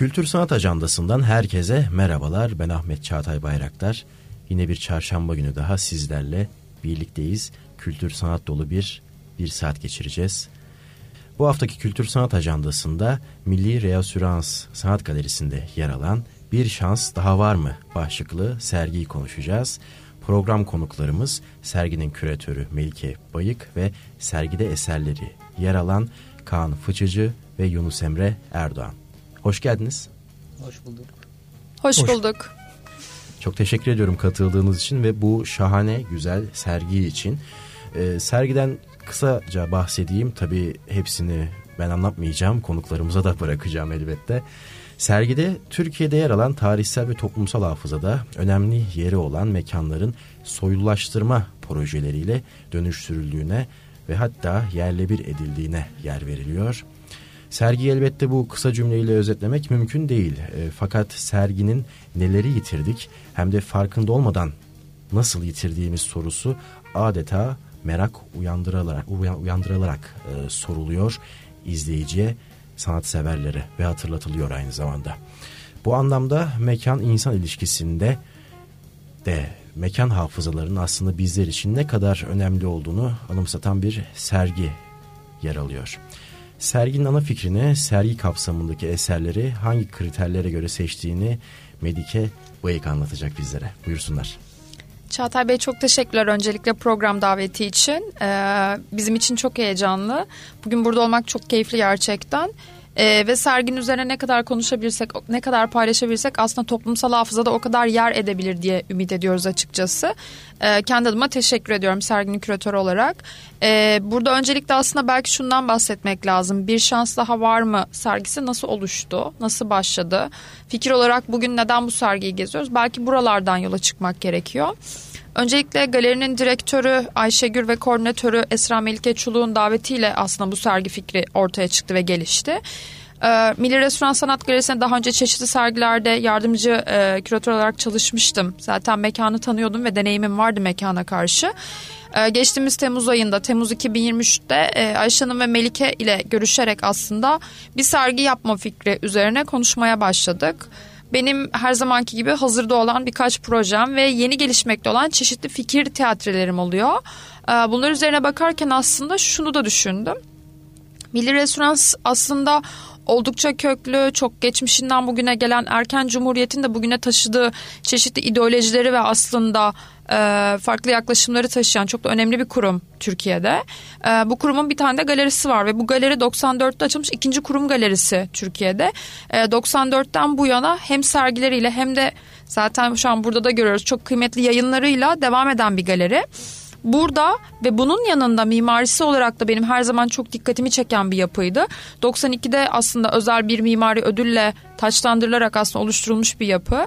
Kültür Sanat Ajandası'ndan herkese merhabalar. Ben Ahmet Çağatay Bayraktar. Yine bir çarşamba günü daha sizlerle birlikteyiz. Kültür sanat dolu bir bir saat geçireceğiz. Bu haftaki Kültür Sanat Ajandası'nda Milli Reasürans Sanat Galerisi'nde yer alan Bir Şans Daha Var mı başlıklı sergiyi konuşacağız. Program konuklarımız serginin küratörü Melike Bayık ve sergide eserleri yer alan Kaan Fıçıcı ve Yunus Emre Erdoğan. Hoş geldiniz. Hoş bulduk. Hoş, Hoş bulduk. Çok teşekkür ediyorum katıldığınız için ve bu şahane güzel sergi için. Ee, sergiden kısaca bahsedeyim. Tabii hepsini ben anlatmayacağım. Konuklarımıza da bırakacağım elbette. Sergide Türkiye'de yer alan tarihsel ve toplumsal hafızada önemli yeri olan mekanların soylulaştırma projeleriyle dönüştürüldüğüne ve hatta yerle bir edildiğine yer veriliyor. Sergi elbette bu kısa cümleyle özetlemek mümkün değil. E, fakat serginin neleri yitirdik hem de farkında olmadan nasıl yitirdiğimiz sorusu adeta merak uyandırılarak, uyandırılarak e, soruluyor izleyiciye, sanatseverlere ve hatırlatılıyor aynı zamanda. Bu anlamda mekan-insan ilişkisinde de mekan hafızalarının aslında bizler için ne kadar önemli olduğunu anımsatan bir sergi yer alıyor. Serginin ana fikrini, sergi kapsamındaki eserleri hangi kriterlere göre seçtiğini Medike Bayık anlatacak bizlere. Buyursunlar. Çağatay Bey çok teşekkürler öncelikle program daveti için. Ee, bizim için çok heyecanlı. Bugün burada olmak çok keyifli gerçekten. Ee, ve serginin üzerine ne kadar konuşabilirsek, ne kadar paylaşabilirsek aslında toplumsal hafızada o kadar yer edebilir diye ümit ediyoruz açıkçası. Ee, kendi adıma teşekkür ediyorum serginin küratörü olarak. Ee, burada öncelikle aslında belki şundan bahsetmek lazım. Bir şans daha var mı sergisi nasıl oluştu, nasıl başladı? Fikir olarak bugün neden bu sergiyi geziyoruz? Belki buralardan yola çıkmak gerekiyor. Öncelikle galerinin direktörü Ayşegül ve koordinatörü Esra Melike Çuluk'un davetiyle aslında bu sergi fikri ortaya çıktı ve gelişti. Ee, Milli Restoran Sanat Galerisi'ne daha önce çeşitli sergilerde yardımcı e, küratör olarak çalışmıştım. Zaten mekanı tanıyordum ve deneyimim vardı mekana karşı. Ee, geçtiğimiz Temmuz ayında, Temmuz 2023'te e, Ayşe Hanım ve Melike ile görüşerek aslında bir sergi yapma fikri üzerine konuşmaya başladık. Benim her zamanki gibi hazırda olan birkaç projem ve yeni gelişmekte olan çeşitli fikir teatrelerim oluyor. Ee, bunlar üzerine bakarken aslında şunu da düşündüm. Milli Restorans aslında oldukça köklü, çok geçmişinden bugüne gelen erken cumhuriyetin de bugüne taşıdığı çeşitli ideolojileri ve aslında e, farklı yaklaşımları taşıyan çok da önemli bir kurum Türkiye'de. E, bu kurumun bir tane de galerisi var ve bu galeri 94'te açılmış ikinci kurum galerisi Türkiye'de. E, 94'ten bu yana hem sergileriyle hem de zaten şu an burada da görüyoruz çok kıymetli yayınlarıyla devam eden bir galeri. Burada ve bunun yanında mimarisi olarak da benim her zaman çok dikkatimi çeken bir yapıydı. 92'de aslında özel bir mimari ödülle taçlandırılarak aslında oluşturulmuş bir yapı.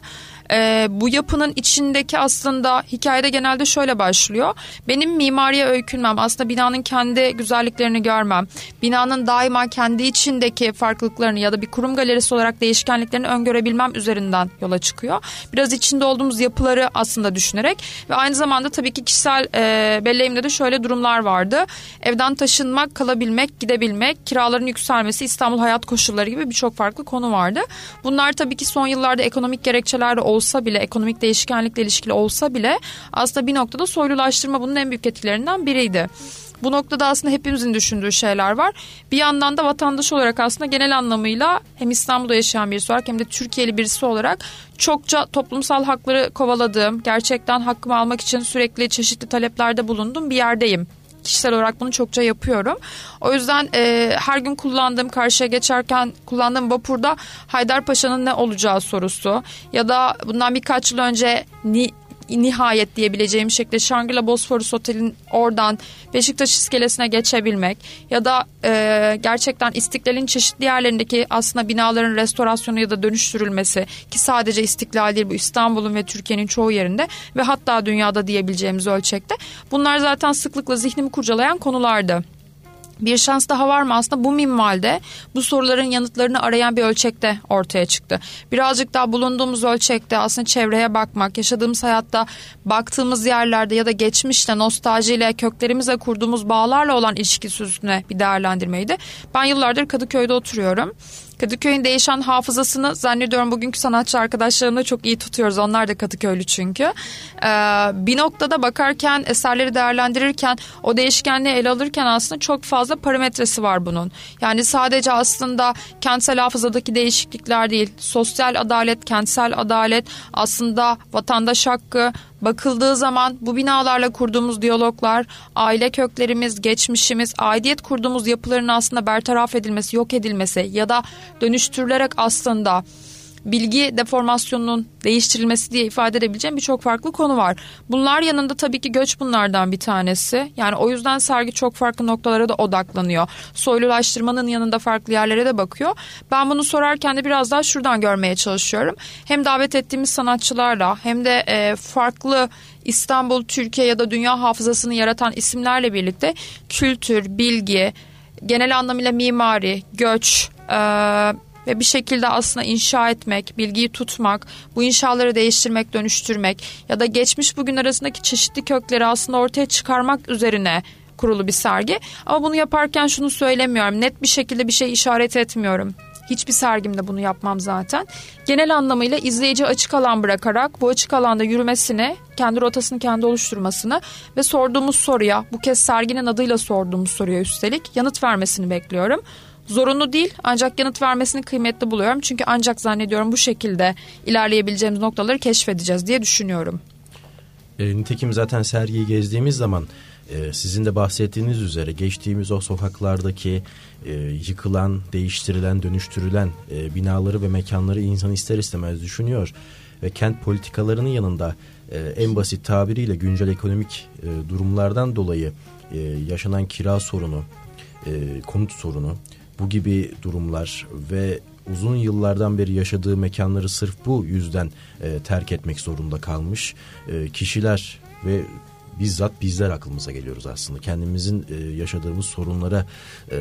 Ee, bu yapının içindeki aslında hikayede genelde şöyle başlıyor. Benim mimariye öykünmem, aslında binanın kendi güzelliklerini görmem, binanın daima kendi içindeki farklılıklarını ya da bir kurum galerisi olarak değişkenliklerini öngörebilmem üzerinden yola çıkıyor. Biraz içinde olduğumuz yapıları aslında düşünerek ve aynı zamanda tabii ki kişisel e, belleğimde de şöyle durumlar vardı. Evden taşınmak, kalabilmek, gidebilmek, kiraların yükselmesi, İstanbul hayat koşulları gibi birçok farklı konu vardı. Bunlar tabii ki son yıllarda ekonomik gerekçelerle olsa bile, ekonomik değişkenlikle ilişkili olsa bile aslında bir noktada soylulaştırma bunun en büyük etkilerinden biriydi. Bu noktada aslında hepimizin düşündüğü şeyler var. Bir yandan da vatandaş olarak aslında genel anlamıyla hem İstanbul'da yaşayan birisi olarak hem de Türkiye'li birisi olarak çokça toplumsal hakları kovaladığım, gerçekten hakkımı almak için sürekli çeşitli taleplerde bulundum bir yerdeyim kişisel olarak bunu çokça yapıyorum. O yüzden e, her gün kullandığım karşıya geçerken kullandığım vapurda Haydarpaşa'nın ne olacağı sorusu ya da bundan birkaç yıl önce ni, nihayet diyebileceğim şekilde Shangri-La Bosphorus Otel'in oradan Beşiktaş iskelesine geçebilmek ya da e, gerçekten İstiklal'in çeşitli yerlerindeki aslında binaların restorasyonu ya da dönüştürülmesi ki sadece İstiklal değil bu İstanbul'un ve Türkiye'nin çoğu yerinde ve hatta dünyada diyebileceğimiz ölçekte. Bunlar zaten sıklıkla zihnimi kurcalayan konulardı bir şans daha var mı aslında bu minvalde bu soruların yanıtlarını arayan bir ölçekte ortaya çıktı. Birazcık daha bulunduğumuz ölçekte aslında çevreye bakmak, yaşadığımız hayatta baktığımız yerlerde ya da geçmişte nostaljiyle köklerimize kurduğumuz bağlarla olan ilişkisi üstüne bir değerlendirmeydi. Ben yıllardır Kadıköy'de oturuyorum. Kadıköy'ün değişen hafızasını zannediyorum bugünkü sanatçı arkadaşlarımla çok iyi tutuyoruz. Onlar da Kadıköylü çünkü. Ee, bir noktada bakarken, eserleri değerlendirirken, o değişkenliği ele alırken aslında çok fazla parametresi var bunun. Yani sadece aslında kentsel hafızadaki değişiklikler değil, sosyal adalet, kentsel adalet, aslında vatandaş hakkı, bakıldığı zaman bu binalarla kurduğumuz diyaloglar, aile köklerimiz, geçmişimiz, aidiyet kurduğumuz yapıların aslında bertaraf edilmesi, yok edilmesi ya da dönüştürülerek aslında bilgi deformasyonunun değiştirilmesi diye ifade edebileceğim birçok farklı konu var. Bunlar yanında tabii ki göç bunlardan bir tanesi. Yani o yüzden sergi çok farklı noktalara da odaklanıyor. Soylulaştırmanın yanında farklı yerlere de bakıyor. Ben bunu sorarken de biraz daha şuradan görmeye çalışıyorum. Hem davet ettiğimiz sanatçılarla hem de e, farklı İstanbul, Türkiye ya da dünya hafızasını yaratan isimlerle birlikte kültür, bilgi, genel anlamıyla mimari, göç, e, ve bir şekilde aslında inşa etmek, bilgiyi tutmak, bu inşaları değiştirmek, dönüştürmek ya da geçmiş bugün arasındaki çeşitli kökleri aslında ortaya çıkarmak üzerine kurulu bir sergi. Ama bunu yaparken şunu söylemiyorum. Net bir şekilde bir şey işaret etmiyorum. Hiçbir sergimde bunu yapmam zaten. Genel anlamıyla izleyici açık alan bırakarak bu açık alanda yürümesini, kendi rotasını kendi oluşturmasını ve sorduğumuz soruya, bu kez serginin adıyla sorduğumuz soruya üstelik yanıt vermesini bekliyorum. Zorunlu değil ancak yanıt vermesini kıymetli buluyorum. Çünkü ancak zannediyorum bu şekilde ilerleyebileceğimiz noktaları keşfedeceğiz diye düşünüyorum. E, nitekim zaten sergiyi gezdiğimiz zaman e, sizin de bahsettiğiniz üzere geçtiğimiz o sokaklardaki e, yıkılan, değiştirilen, dönüştürülen e, binaları ve mekanları insan ister istemez düşünüyor. Ve kent politikalarının yanında e, en basit tabiriyle güncel ekonomik e, durumlardan dolayı e, yaşanan kira sorunu, e, konut sorunu, bu gibi durumlar ve uzun yıllardan beri yaşadığı mekanları sırf bu yüzden e, terk etmek zorunda kalmış e, kişiler ve bizzat bizler aklımıza geliyoruz aslında. Kendimizin e, yaşadığımız sorunlara e,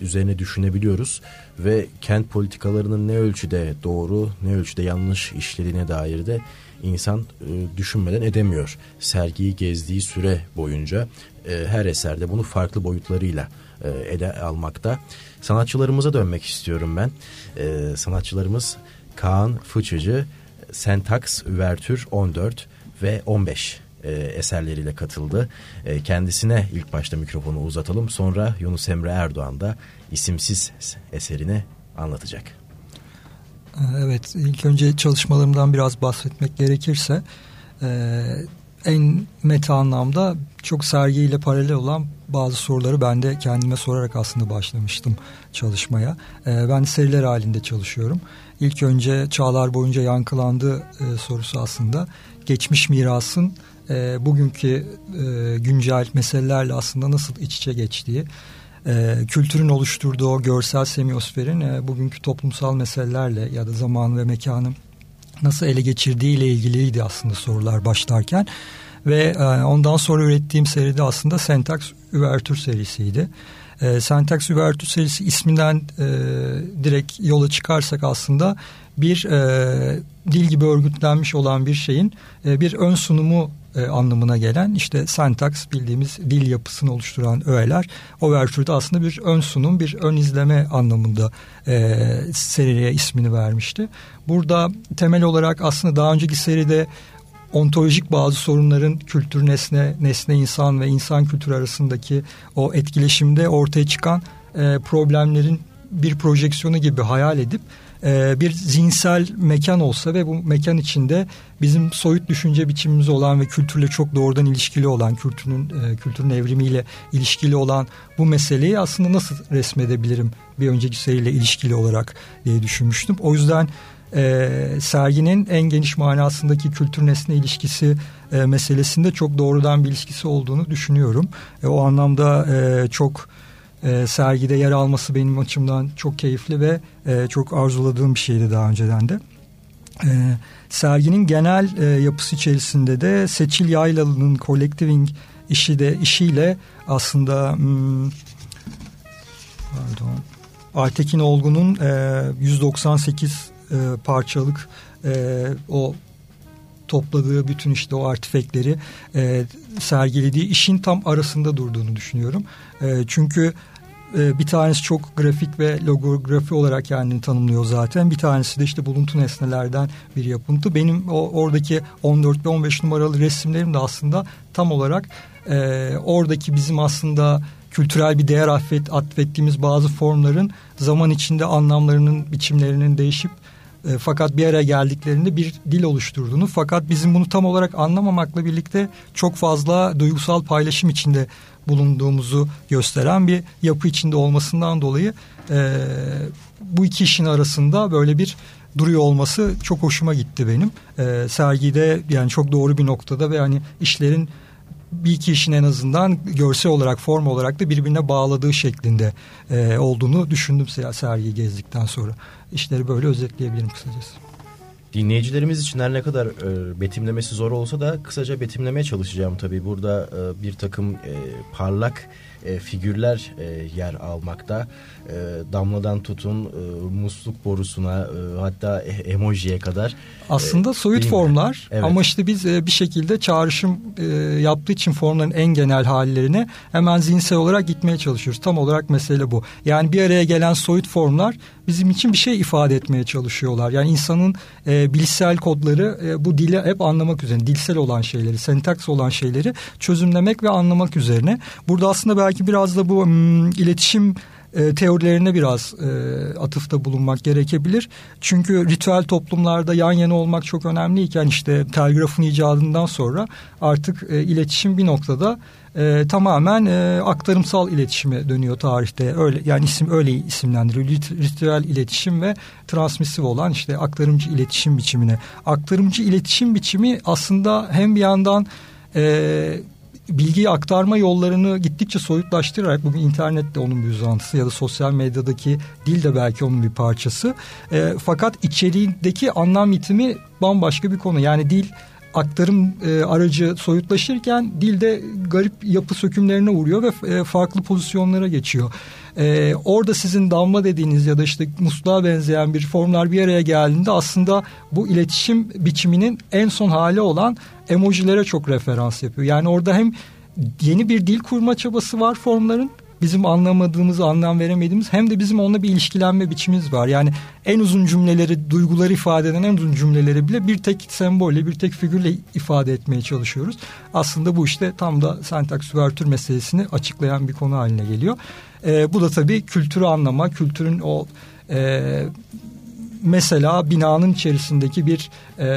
üzerine düşünebiliyoruz ve kent politikalarının ne ölçüde doğru ne ölçüde yanlış işlediğine dair de insan e, düşünmeden edemiyor. Sergiyi gezdiği süre boyunca e, her eserde bunu farklı boyutlarıyla e, ele almakta. Sanatçılarımıza dönmek istiyorum ben. E, sanatçılarımız Kaan Fıçıcı, Sentax, Üvertür 14 ve 15 e, eserleriyle katıldı. E, kendisine ilk başta mikrofonu uzatalım. Sonra Yunus Emre Erdoğan da isimsiz eserini anlatacak. Evet, ilk önce çalışmalarımdan biraz bahsetmek gerekirse en meta anlamda çok sergiyle paralel olan bazı soruları ben de kendime sorarak aslında başlamıştım çalışmaya. E, ben seriler halinde çalışıyorum. İlk önce çağlar boyunca yankılandığı e, sorusu aslında geçmiş mirasın e, bugünkü e, güncel meselelerle aslında nasıl iç içe geçtiği, kültürün oluşturduğu görsel semiosferin bugünkü toplumsal meselelerle ya da zaman ve mekanın nasıl ele geçirdiği ile ilgiliydi aslında sorular başlarken ve e, ondan sonra ürettiğim seride aslında Syntax Üvertür serisiydi. E, Syntax Üvertür serisi isminden e, direkt yola çıkarsak aslında bir e, dil gibi örgütlenmiş olan bir şeyin e, bir ön sunumu e, anlamına gelen işte sentaks bildiğimiz dil yapısını oluşturan öğeler overture'da aslında bir ön sunum bir ön izleme anlamında e, seriye ismini vermişti. Burada temel olarak aslında daha önceki seride ontolojik bazı sorunların kültür nesne, nesne insan ve insan kültürü arasındaki o etkileşimde ortaya çıkan e, problemlerin bir projeksiyonu gibi hayal edip e, bir zihinsel mekan olsa ve bu mekan içinde bizim soyut düşünce biçimimiz olan ve kültürle çok doğrudan ilişkili olan kültürün e, kültürün evrimiyle ilişkili olan bu meseleyi aslında nasıl resmedebilirim bir önceki seriyle ilişkili olarak diye düşünmüştüm. O yüzden e, serginin en geniş manasındaki kültür nesne ilişkisi e, meselesinde çok doğrudan bir ilişkisi olduğunu düşünüyorum. E, o anlamda e, çok e, sergide yer alması benim açımdan çok keyifli ve e, çok arzuladığım bir şeydi daha önceden de. E, serginin genel e, yapısı içerisinde de Seçil Yaylalı'nın collecting işi de işiyle aslında hmm, pardon Aytekin Olgun'un e, 198 e, parçalık e, o topladığı bütün işte o artifekleri e, sergilediği işin tam arasında durduğunu düşünüyorum. E, çünkü e, bir tanesi çok grafik ve logografi olarak kendini tanımlıyor zaten. Bir tanesi de işte buluntu nesnelerden bir yapıntı. Benim o oradaki 14 ve 15 numaralı resimlerim de aslında tam olarak e, oradaki bizim aslında kültürel bir değer affet, atfettiğimiz bazı formların zaman içinde anlamlarının, biçimlerinin değişip e, fakat bir araya geldiklerinde bir dil oluşturduğunu fakat bizim bunu tam olarak anlamamakla birlikte çok fazla duygusal paylaşım içinde bulunduğumuzu gösteren bir yapı içinde olmasından dolayı e, bu iki işin arasında böyle bir duruyor olması çok hoşuma gitti benim. E, sergide yani çok doğru bir noktada ve hani işlerin bir iki işin en azından görsel olarak form olarak da birbirine bağladığı şeklinde e, olduğunu düşündüm sergiyi gezdikten sonra. İşleri böyle özetleyebilirim kısacası. Dinleyicilerimiz için her ne kadar e, betimlemesi zor olsa da kısaca betimlemeye çalışacağım tabii. Burada e, bir takım e, parlak e, figürler e, yer almakta. E, damladan tutun e, musluk borusuna e, hatta e, emojiye kadar. Aslında e, soyut formlar evet. ama işte biz e, bir şekilde çağrışım e, yaptığı için formların en genel hallerine hemen zihinsel olarak gitmeye çalışıyoruz. Tam olarak mesele bu. Yani bir araya gelen soyut formlar bizim için bir şey ifade etmeye çalışıyorlar. Yani insanın e, bilişsel kodları e, bu dili hep anlamak üzerine, dilsel olan şeyleri, sentaks olan şeyleri çözümlemek ve anlamak üzerine. Burada aslında belki biraz da bu m, iletişim e, teorilerine biraz e, atıfta bulunmak gerekebilir. Çünkü ritüel toplumlarda yan yana olmak çok önemliyken işte telgrafın icadından sonra artık e, iletişim bir noktada e, tamamen e, aktarımsal iletişime dönüyor tarihte. Öyle yani isim öyle isimlendiriliyor. Ritüel iletişim ve transmisif olan işte aktarımcı iletişim biçimine. Aktarımcı iletişim biçimi aslında hem bir yandan e, bilgiyi aktarma yollarını gittikçe soyutlaştırarak bugün internet de onun bir uzantısı ya da sosyal medyadaki dil de belki onun bir parçası. E, fakat içeriğindeki anlam yitimi bambaşka bir konu. Yani dil aktarım e, aracı soyutlaşırken dilde garip yapı sökümlerine uğruyor ve e, farklı pozisyonlara geçiyor. E, orada sizin damla dediğiniz ya da işte musluğa benzeyen bir formlar bir araya geldiğinde aslında bu iletişim biçiminin en son hali olan emojilere çok referans yapıyor. Yani orada hem yeni bir dil kurma çabası var formların bizim anlamadığımız, anlam veremediğimiz hem de bizim onunla bir ilişkilenme biçimimiz var. Yani en uzun cümleleri, duyguları ifade eden en uzun cümleleri bile bir tek sembolle, bir tek figürle ifade etmeye çalışıyoruz. Aslında bu işte tam da sentaks üvertür meselesini açıklayan bir konu haline geliyor. E, bu da tabii kültürü anlama, kültürün o e, mesela binanın içerisindeki bir e,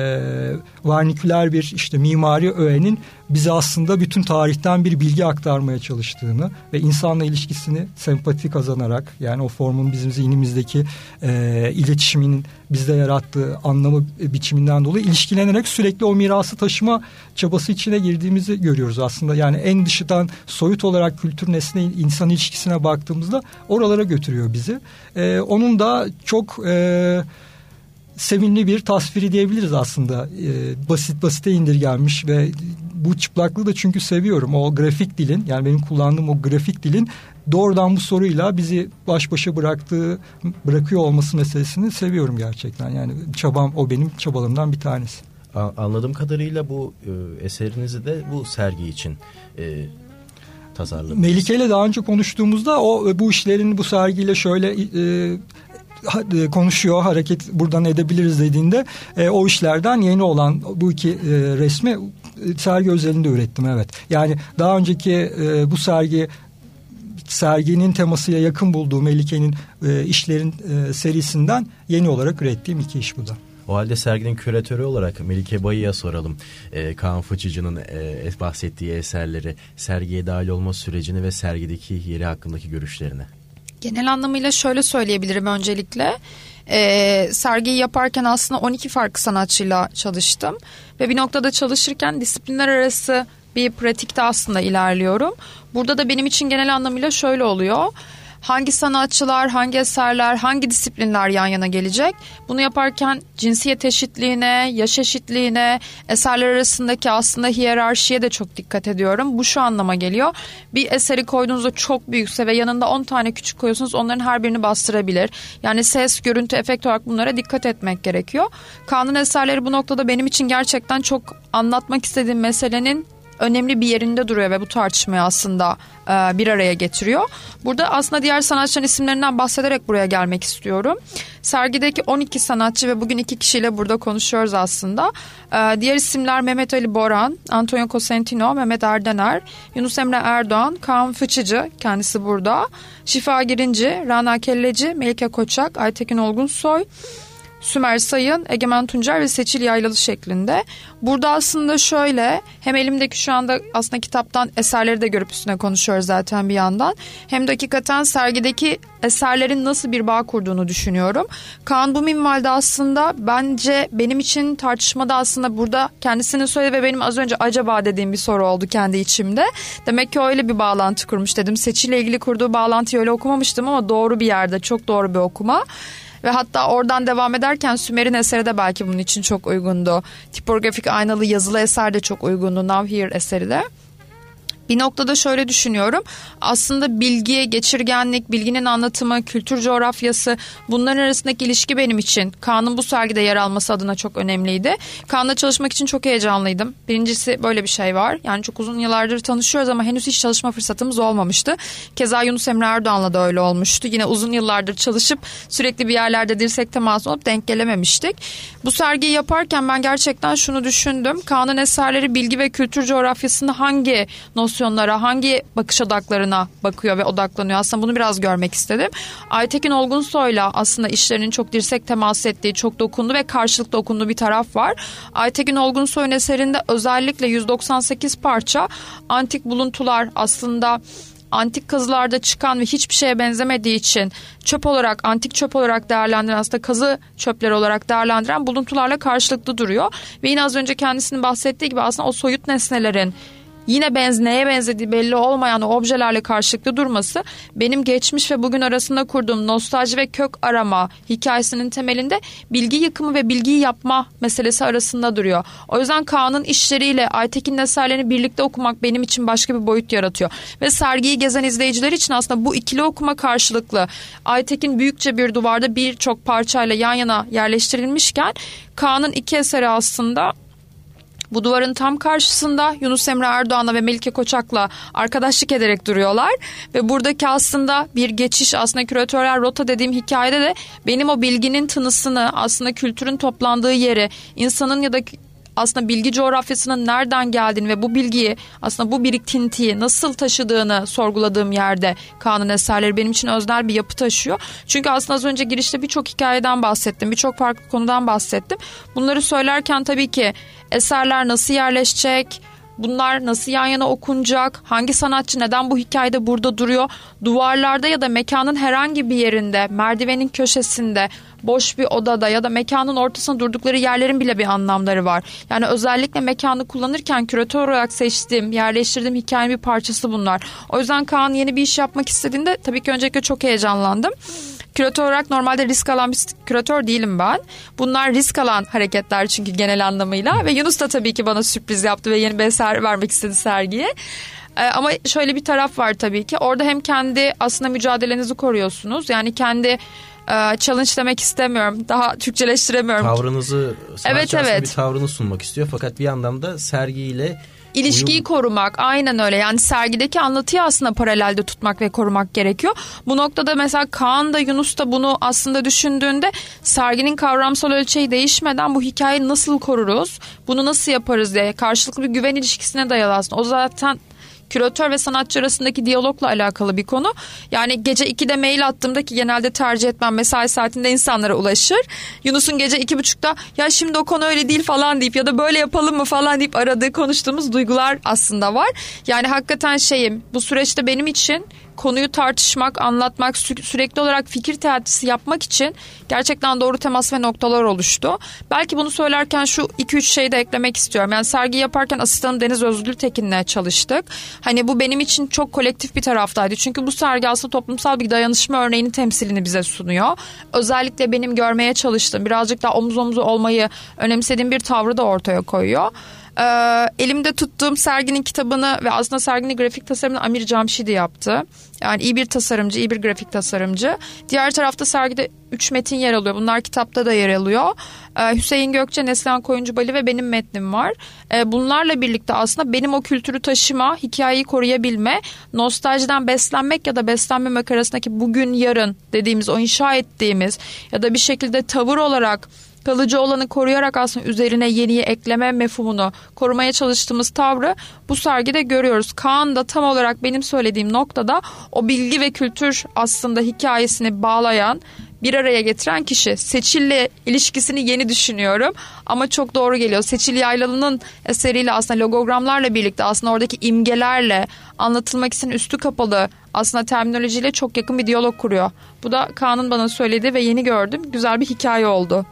varniküler bir işte mimari öğenin bize aslında bütün tarihten bir bilgi aktarmaya çalıştığını ve insanla ilişkisini sempati kazanarak yani o formun bizim zihnimizdeki e, iletişiminin bizde yarattığı anlamı biçiminden dolayı ilişkilenerek sürekli o mirası taşıma çabası içine girdiğimizi görüyoruz aslında. Yani en dışından soyut olarak kültür nesne insan ilişkisine baktığımızda oralara götürüyor bizi. E, onun da çok e, sevimli bir tasviri diyebiliriz aslında. E, basit basite indirgenmiş ve bu çıplaklığı da çünkü seviyorum. O grafik dilin yani benim kullandığım o grafik dilin doğrudan bu soruyla bizi baş başa bıraktığı bırakıyor olması meselesini seviyorum gerçekten. Yani çabam o benim çabalarımdan bir tanesi. Anladığım kadarıyla bu e, eserinizi de bu sergi için e, tasarladınız. Melike ile daha önce konuştuğumuzda o bu işlerin bu sergiyle şöyle e, konuşuyor hareket buradan edebiliriz dediğinde e, o işlerden yeni olan bu iki e, resmi e, sergi özelinde ürettim evet. Yani daha önceki e, bu sergi serginin temasıyla yakın bulduğum Melike'nin e, işlerin e, serisinden yeni olarak ürettiğim iki iş bu da. O halde serginin küratörü olarak Melike Bayı'ya soralım. E, Kaan Fıçıcı'nın e, bahsettiği eserleri, sergiye dahil olma sürecini ve sergideki yeri hakkındaki görüşlerini. Genel anlamıyla şöyle söyleyebilirim öncelikle. Ee, sergiyi yaparken aslında 12 farklı sanatçıyla çalıştım. Ve bir noktada çalışırken disiplinler arası bir pratikte aslında ilerliyorum. Burada da benim için genel anlamıyla şöyle oluyor hangi sanatçılar, hangi eserler, hangi disiplinler yan yana gelecek? Bunu yaparken cinsiyet eşitliğine, yaş eşitliğine, eserler arasındaki aslında hiyerarşiye de çok dikkat ediyorum. Bu şu anlama geliyor. Bir eseri koyduğunuzda çok büyükse ve yanında 10 tane küçük koyuyorsunuz onların her birini bastırabilir. Yani ses, görüntü, efekt olarak bunlara dikkat etmek gerekiyor. Kanun eserleri bu noktada benim için gerçekten çok anlatmak istediğim meselenin önemli bir yerinde duruyor ve bu tartışmayı aslında e, bir araya getiriyor. Burada aslında diğer sanatçıların isimlerinden bahsederek buraya gelmek istiyorum. Sergideki 12 sanatçı ve bugün iki kişiyle burada konuşuyoruz aslında. E, diğer isimler Mehmet Ali Boran, Antonio Cosentino, Mehmet Erdener, Yunus Emre Erdoğan, Kaan Fıçıcı kendisi burada. Şifa Girinci, Rana Kelleci, Melike Koçak, Aytekin Olgunsoy, Sümer Sayın, Egemen Tuncer ve Seçil Yaylalı şeklinde. Burada aslında şöyle hem elimdeki şu anda aslında kitaptan eserleri de görüp üstüne konuşuyoruz zaten bir yandan. Hem de hakikaten sergideki eserlerin nasıl bir bağ kurduğunu düşünüyorum. Kaan bu minvalde aslında bence benim için tartışmada aslında burada kendisinin söyledi ve benim az önce acaba dediğim bir soru oldu kendi içimde. Demek ki öyle bir bağlantı kurmuş dedim. Seçil'le ilgili kurduğu bağlantıyı öyle okumamıştım ama doğru bir yerde çok doğru bir okuma. Ve hatta oradan devam ederken Sümer'in eseri de belki bunun için çok uygundu. Tipografik aynalı yazılı eser de çok uygundu. Now Here eseri de. Bir noktada şöyle düşünüyorum. Aslında bilgi, geçirgenlik, bilginin anlatımı, kültür coğrafyası bunların arasındaki ilişki benim için Kaan'ın bu sergide yer alması adına çok önemliydi. Kaan'la çalışmak için çok heyecanlıydım. Birincisi böyle bir şey var. Yani çok uzun yıllardır tanışıyoruz ama henüz hiç çalışma fırsatımız olmamıştı. Keza Yunus Emre Erdoğan'la da öyle olmuştu. Yine uzun yıllardır çalışıp sürekli bir yerlerde dirsek teması olup denk gelememiştik. Bu sergiyi yaparken ben gerçekten şunu düşündüm. Kaan'ın eserleri bilgi ve kültür coğrafyasında hangi nosyon nosyonlara, hangi bakış odaklarına bakıyor ve odaklanıyor. Aslında bunu biraz görmek istedim. Aytekin Olgunsoy'la aslında işlerinin çok dirsek temas ettiği, çok dokundu ve karşılıklı okunduğu bir taraf var. Aytekin Olgunsoy'un eserinde özellikle 198 parça antik buluntular aslında antik kazılarda çıkan ve hiçbir şeye benzemediği için çöp olarak, antik çöp olarak değerlendiren aslında kazı çöpleri olarak değerlendiren buluntularla karşılıklı duruyor. Ve yine az önce kendisinin bahsettiği gibi aslında o soyut nesnelerin yine benz neye benzediği belli olmayan objelerle karşılıklı durması benim geçmiş ve bugün arasında kurduğum nostalji ve kök arama hikayesinin temelinde bilgi yıkımı ve bilgiyi yapma meselesi arasında duruyor. O yüzden Kaan'ın işleriyle Aytekin'in eserlerini birlikte okumak benim için başka bir boyut yaratıyor. Ve sergiyi gezen izleyiciler için aslında bu ikili okuma karşılıklı Aytekin büyükçe bir duvarda birçok parçayla yan yana yerleştirilmişken Kaan'ın iki eseri aslında bu duvarın tam karşısında Yunus Emre Erdoğan'la ve Melike Koçak'la arkadaşlık ederek duruyorlar. Ve buradaki aslında bir geçiş aslında küratörler rota dediğim hikayede de benim o bilginin tınısını aslında kültürün toplandığı yeri insanın ya da aslında bilgi coğrafyasının nereden geldiğini ve bu bilgiyi aslında bu birikintiyi nasıl taşıdığını sorguladığım yerde Kaan'ın eserleri benim için öznel bir yapı taşıyor. Çünkü aslında az önce girişte birçok hikayeden bahsettim, birçok farklı konudan bahsettim. Bunları söylerken tabii ki eserler nasıl yerleşecek, Bunlar nasıl yan yana okunacak? Hangi sanatçı neden bu hikayede burada duruyor? Duvarlarda ya da mekanın herhangi bir yerinde, merdivenin köşesinde, boş bir odada ya da mekanın ortasında durdukları yerlerin bile bir anlamları var. Yani özellikle mekanı kullanırken küratör olarak seçtiğim, yerleştirdiğim hikayenin bir parçası bunlar. O yüzden Kaan yeni bir iş yapmak istediğinde tabii ki öncelikle çok heyecanlandım. Küratör olarak normalde risk alan bir küratör değilim ben. Bunlar risk alan hareketler çünkü genel anlamıyla. Ve Yunus da tabii ki bana sürpriz yaptı ve yeni bir eser vermek istedi sergiye. Ee, ama şöyle bir taraf var tabii ki. Orada hem kendi aslında mücadelenizi koruyorsunuz. Yani kendi e, challenge demek istemiyorum. Daha Türkçeleştiremiyorum. Tavrınızı, evet, evet. bir tavrını sunmak istiyor. Fakat bir yandan da sergiyle İlişkiyi Uyum. korumak aynen öyle yani sergideki anlatıyı aslında paralelde tutmak ve korumak gerekiyor. Bu noktada mesela Kaan da Yunus da bunu aslında düşündüğünde serginin kavramsal ölçeği değişmeden bu hikayeyi nasıl koruruz bunu nasıl yaparız diye karşılıklı bir güven ilişkisine dayalı aslında. O zaten küratör ve sanatçı arasındaki diyalogla alakalı bir konu. Yani gece 2'de mail attığımda ki genelde tercih etmem mesai saatinde insanlara ulaşır. Yunus'un gece 2.30'da ya şimdi o konu öyle değil falan deyip ya da böyle yapalım mı falan deyip aradığı konuştuğumuz duygular aslında var. Yani hakikaten şeyim bu süreçte benim için konuyu tartışmak, anlatmak, sü- sürekli olarak fikir teatisi yapmak için gerçekten doğru temas ve noktalar oluştu. Belki bunu söylerken şu 2-3 şeyi de eklemek istiyorum. Yani sergi yaparken asistanım Deniz Özgül Tekin'le çalıştık. Hani bu benim için çok kolektif bir taraftaydı. Çünkü bu sergi aslında toplumsal bir dayanışma örneğinin temsilini bize sunuyor. Özellikle benim görmeye çalıştığım, birazcık daha omuz omuzu olmayı önemsediğim bir tavrı da ortaya koyuyor. Ee, elimde tuttuğum serginin kitabını ve aslında serginin grafik tasarımını Amir Camşidi yaptı. Yani iyi bir tasarımcı, iyi bir grafik tasarımcı. Diğer tarafta sergide 3 metin yer alıyor. Bunlar kitapta da yer alıyor. Ee, Hüseyin Gökçe, Neslihan Koyuncubali ve benim metnim var. Ee, bunlarla birlikte aslında benim o kültürü taşıma, hikayeyi koruyabilme, nostaljiden beslenmek ya da beslenmemek arasındaki bugün yarın dediğimiz o inşa ettiğimiz ya da bir şekilde tavır olarak kalıcı olanı koruyarak aslında üzerine yeniyi ekleme mefhumunu korumaya çalıştığımız tavrı bu sergide görüyoruz. Kaan da tam olarak benim söylediğim noktada o bilgi ve kültür aslında hikayesini bağlayan bir araya getiren kişi. Seçil'le ilişkisini yeni düşünüyorum ama çok doğru geliyor. Seçil Yaylalı'nın eseriyle aslında logogramlarla birlikte aslında oradaki imgelerle anlatılmak için üstü kapalı aslında terminolojiyle çok yakın bir diyalog kuruyor. Bu da Kaan'ın bana söylediği ve yeni gördüm. Güzel bir hikaye oldu.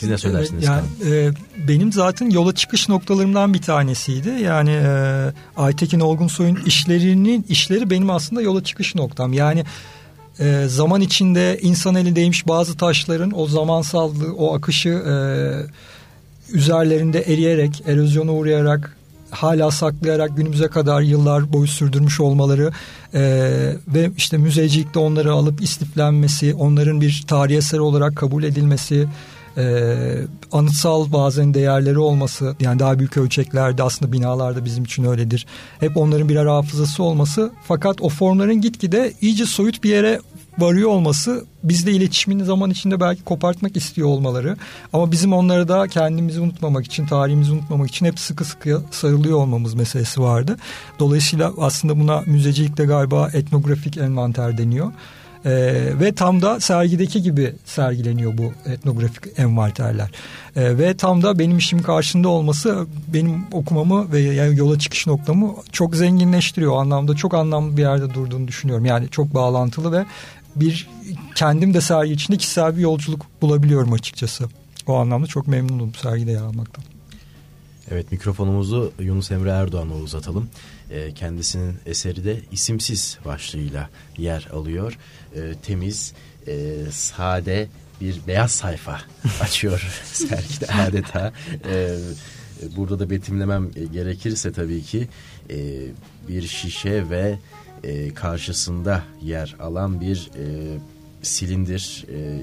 Siz ne söylersiniz? Yani, e, benim zaten yola çıkış noktalarımdan bir tanesiydi. Yani e, Aytekin Olgunsoy'un işlerinin işleri benim aslında yola çıkış noktam. Yani e, zaman içinde insan eli değmiş bazı taşların o zamansallığı, o akışı e, üzerlerinde eriyerek, erozyona uğrayarak hala saklayarak günümüze kadar yıllar boyu sürdürmüş olmaları e, ve işte müzecilikte onları alıp istiflenmesi, onların bir tarih eseri olarak kabul edilmesi, e, anıtsal bazen değerleri olması yani daha büyük ölçeklerde aslında binalarda bizim için öyledir. Hep onların birer hafızası olması fakat o formların gitgide iyice soyut bir yere varıyor olması bizle iletişimini zaman içinde belki kopartmak istiyor olmaları ama bizim onları da kendimizi unutmamak için tarihimizi unutmamak için hep sıkı sıkı sarılıyor olmamız meselesi vardı. Dolayısıyla aslında buna müzecilikte galiba etnografik envanter deniyor. Ee, ve tam da sergideki gibi sergileniyor bu etnografik envanterler. Ee, ve tam da benim işim karşında olması benim okumamı ve yani yola çıkış noktamı çok zenginleştiriyor. O anlamda çok anlamlı bir yerde durduğunu düşünüyorum. Yani çok bağlantılı ve bir kendim de sergi içinde kişisel bir yolculuk bulabiliyorum açıkçası. O anlamda çok memnunum sergide yer almaktan. Evet mikrofonumuzu Yunus Emre Erdoğan'a uzatalım. E, kendisinin eseri de isimsiz başlığıyla yer alıyor. E, temiz, e, sade bir beyaz sayfa açıyor sergide adeta. E, burada da betimlemem gerekirse tabii ki e, bir şişe ve e, karşısında yer alan bir e, silindir e,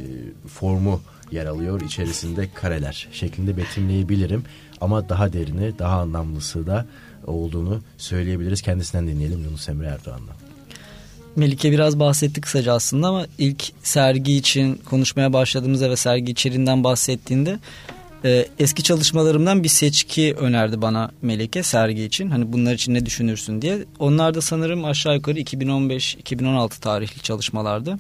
formu yer alıyor. İçerisinde kareler şeklinde betimleyebilirim. Ama daha derini, daha anlamlısı da olduğunu söyleyebiliriz. Kendisinden dinleyelim Yunus Emre Erdoğan'dan. Melike biraz bahsetti kısaca aslında ama ilk sergi için konuşmaya başladığımızda ve sergi içeriğinden bahsettiğinde e, eski çalışmalarımdan bir seçki önerdi bana Melike sergi için. Hani bunlar için ne düşünürsün diye. Onlar da sanırım aşağı yukarı 2015-2016 tarihli çalışmalardı.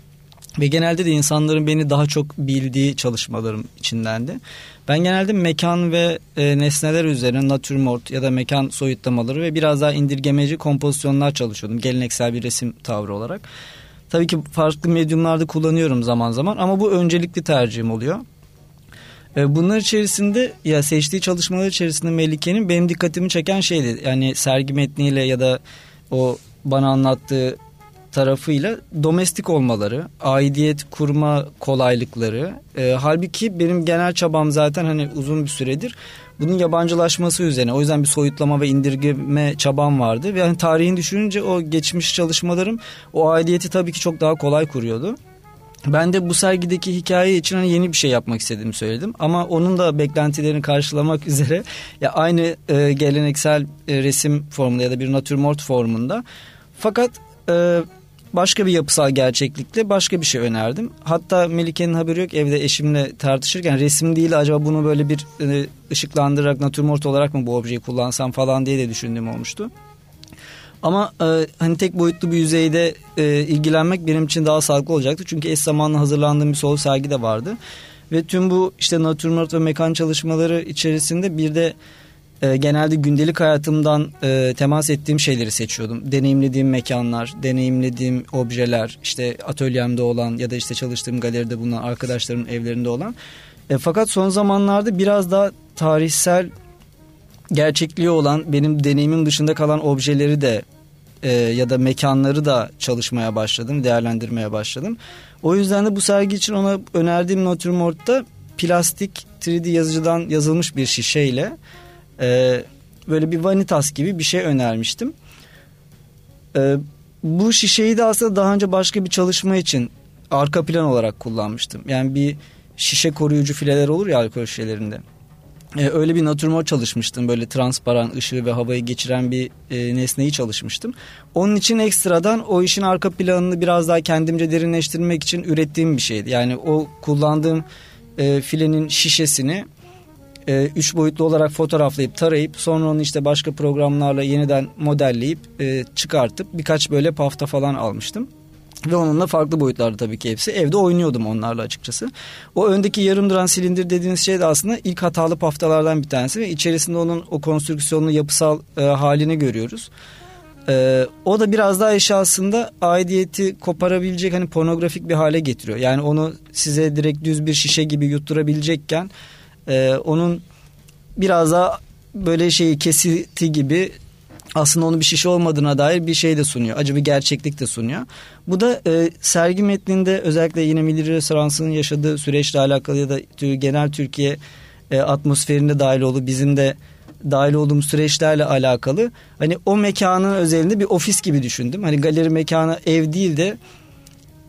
Ve genelde de insanların beni daha çok bildiği çalışmalarım içindendi. Ben genelde mekan ve e, nesneler üzerine natürmort ya da mekan soyutlamaları ve biraz daha indirgemeci kompozisyonlar çalışıyordum. Geleneksel bir resim tavrı olarak. Tabii ki farklı medyumlarda kullanıyorum zaman zaman ama bu öncelikli tercihim oluyor. E, bunlar içerisinde ya seçtiği çalışmalar içerisinde Melike'nin benim dikkatimi çeken şeydi. Yani sergi metniyle ya da o bana anlattığı tarafıyla domestik olmaları, aidiyet kurma kolaylıkları. E, halbuki benim genel çabam zaten hani uzun bir süredir bunun yabancılaşması üzerine. O yüzden bir soyutlama ve indirgeme çabam vardı. Ve hani tarihin düşününce o geçmiş çalışmalarım o aidiyeti tabii ki çok daha kolay kuruyordu. Ben de bu sergideki hikaye için hani yeni bir şey yapmak istediğimi söyledim. Ama onun da beklentilerini karşılamak üzere ya aynı e, geleneksel e, resim formunda ya da bir natürmort formunda. Fakat e, başka bir yapısal gerçeklikle başka bir şey önerdim. Hatta Melike'nin haberi yok evde eşimle tartışırken resim değil acaba bunu böyle bir e, ışıklandırarak natürmort olarak mı bu objeyi kullansam falan diye de düşündüğüm olmuştu. Ama e, hani tek boyutlu bir yüzeyde e, ilgilenmek benim için daha sağlıklı olacaktı. Çünkü eş zamanlı hazırlandığım bir solo sergi de vardı. Ve tüm bu işte natürmort ve mekan çalışmaları içerisinde bir de e, genelde gündelik hayatımdan e, temas ettiğim şeyleri seçiyordum. Deneyimlediğim mekanlar, deneyimlediğim objeler, işte atölyemde olan ya da işte çalıştığım galeride bulunan arkadaşlarımın evlerinde olan. E, fakat son zamanlarda biraz daha tarihsel gerçekliği olan benim deneyimim dışında kalan objeleri de e, ya da mekanları da çalışmaya başladım, değerlendirmeye başladım. O yüzden de bu sergi için ona önerdiğim natürmort'ta plastik 3D yazıcıdan yazılmış bir şişeyle e, böyle bir vanitas gibi bir şey önermiştim. Ee, bu şişeyi de aslında daha önce başka bir çalışma için arka plan olarak kullanmıştım. Yani bir şişe koruyucu fileler olur ya alkol şişelerinde. Ee, öyle bir natürmort çalışmıştım. Böyle transparan ışığı ve havayı geçiren bir e, nesneyi çalışmıştım. Onun için ekstradan o işin arka planını biraz daha kendimce derinleştirmek için ürettiğim bir şeydi. Yani o kullandığım e, filenin şişesini e, üç boyutlu olarak fotoğraflayıp tarayıp sonra onu işte başka programlarla yeniden modelleyip e, çıkartıp birkaç böyle pafta falan almıştım. Ve onunla farklı boyutlarda tabii ki hepsi. Evde oynuyordum onlarla açıkçası. O öndeki yarım duran silindir dediğiniz şey de aslında ilk hatalı paftalardan bir tanesi. Ve içerisinde onun o konstrüksiyonlu yapısal e, halini görüyoruz. E, o da biraz daha eşyasında aidiyeti koparabilecek hani pornografik bir hale getiriyor. Yani onu size direkt düz bir şişe gibi yutturabilecekken e, onun biraz daha böyle şeyi kesiti gibi aslında onun bir şişe olmadığına dair bir şey de sunuyor. Acı bir gerçeklik de sunuyor. Bu da e, sergi metninde özellikle yine Milli Restoransı'nın yaşadığı süreçle alakalı ya da genel Türkiye e, atmosferinde dahil olup bizim de dahil olduğum süreçlerle alakalı. Hani o mekanın özelinde bir ofis gibi düşündüm. Hani galeri mekanı ev değil de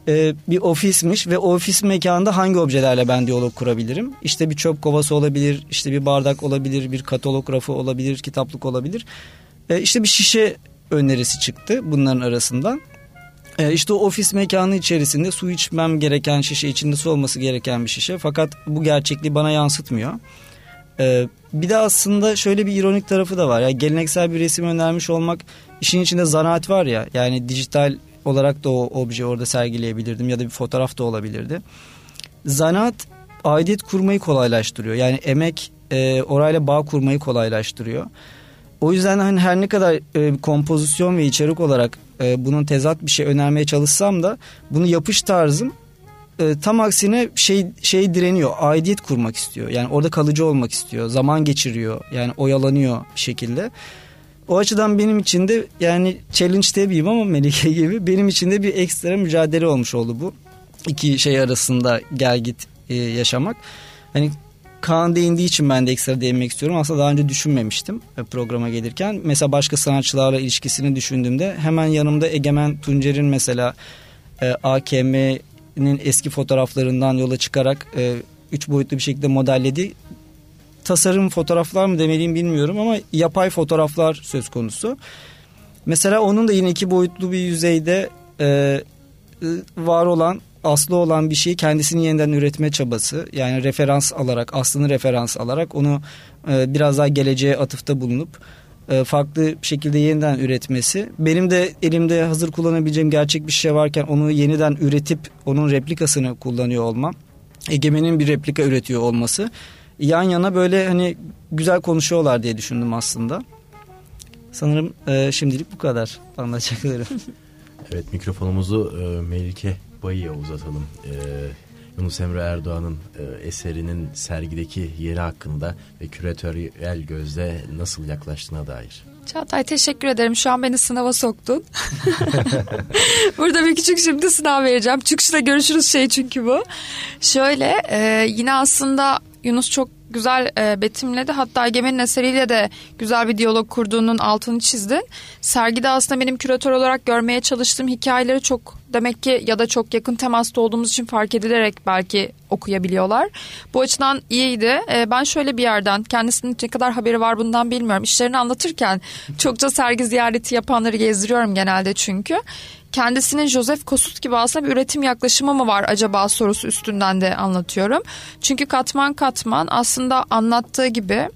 e, bir ofismiş ve ofis mekanında hangi objelerle ben diyalog kurabilirim? İşte bir çöp kovası olabilir, işte bir bardak olabilir, bir katalog rafı olabilir, kitaplık olabilir. E, işte bir şişe önerisi çıktı bunların arasından. E, işte o ofis mekanı içerisinde su içmem gereken şişe, içinde su olması gereken bir şişe. Fakat bu gerçekliği bana yansıtmıyor. E, bir de aslında şöyle bir ironik tarafı da var. Yani geleneksel bir resim önermiş olmak işin içinde zanaat var ya. Yani dijital olarak da o obje orada sergileyebilirdim ya da bir fotoğraf da olabilirdi. Zanaat aidiyet kurmayı kolaylaştırıyor. Yani emek e, orayla bağ kurmayı kolaylaştırıyor. O yüzden hani her ne kadar e, kompozisyon ve içerik olarak e, bunun tezat bir şey önermeye çalışsam da bunu yapış tarzım e, tam aksine şey şey direniyor. Aidiyet kurmak istiyor. Yani orada kalıcı olmak istiyor. Zaman geçiriyor. Yani oyalanıyor bir şekilde. O açıdan benim için de yani challenge demeyeyim ama Melike gibi benim için de bir ekstra mücadele olmuş oldu bu. iki şey arasında gel git e, yaşamak. Hani Kaan değindiği için ben de ekstra değinmek istiyorum. Aslında daha önce düşünmemiştim e, programa gelirken. Mesela başka sanatçılarla ilişkisini düşündüğümde hemen yanımda Egemen Tuncer'in mesela e, AKM'nin eski fotoğraflarından yola çıkarak e, üç boyutlu bir şekilde modelledi. Tasarım fotoğraflar mı demeliyim bilmiyorum ama yapay fotoğraflar söz konusu. Mesela onun da yine iki boyutlu bir yüzeyde e, var olan aslı olan bir şeyi kendisini yeniden üretme çabası yani referans alarak aslını referans alarak onu e, biraz daha geleceğe atıfta bulunup e, farklı şekilde yeniden üretmesi. Benim de elimde hazır kullanabileceğim gerçek bir şey varken onu yeniden üretip onun replikasını kullanıyor olmam. Egemen'in bir replika üretiyor olması. Yan yana böyle hani güzel konuşuyorlar diye düşündüm aslında. Sanırım e, şimdilik bu kadar anlatacaklarım. evet mikrofonumuzu e, Melike Bayı'ya uzatalım. Ee, Yunus Emre Erdoğan'ın e, eserinin sergideki yeri hakkında ve küratöryel gözle nasıl yaklaştığına dair. Çağatay teşekkür ederim. Şu an beni sınava soktun. Burada bir küçük şimdi sınav vereceğim. Çıkışta görüşürüz şey çünkü bu. Şöyle e, yine aslında Yunus çok güzel e, betimledi. Hatta Egemen'in eseriyle de güzel bir diyalog kurduğunun altını çizdin. Sergide aslında benim küratör olarak görmeye çalıştığım hikayeleri çok demek ki ya da çok yakın temasta olduğumuz için fark edilerek belki okuyabiliyorlar. Bu açıdan iyiydi. E, ben şöyle bir yerden kendisinin ne kadar haberi var bundan bilmiyorum. İşlerini anlatırken çokça sergi ziyareti yapanları gezdiriyorum genelde çünkü kendisinin Joseph Kossuth gibi aslında bir üretim yaklaşımı mı var acaba sorusu üstünden de anlatıyorum. Çünkü katman katman aslında anlattığı gibi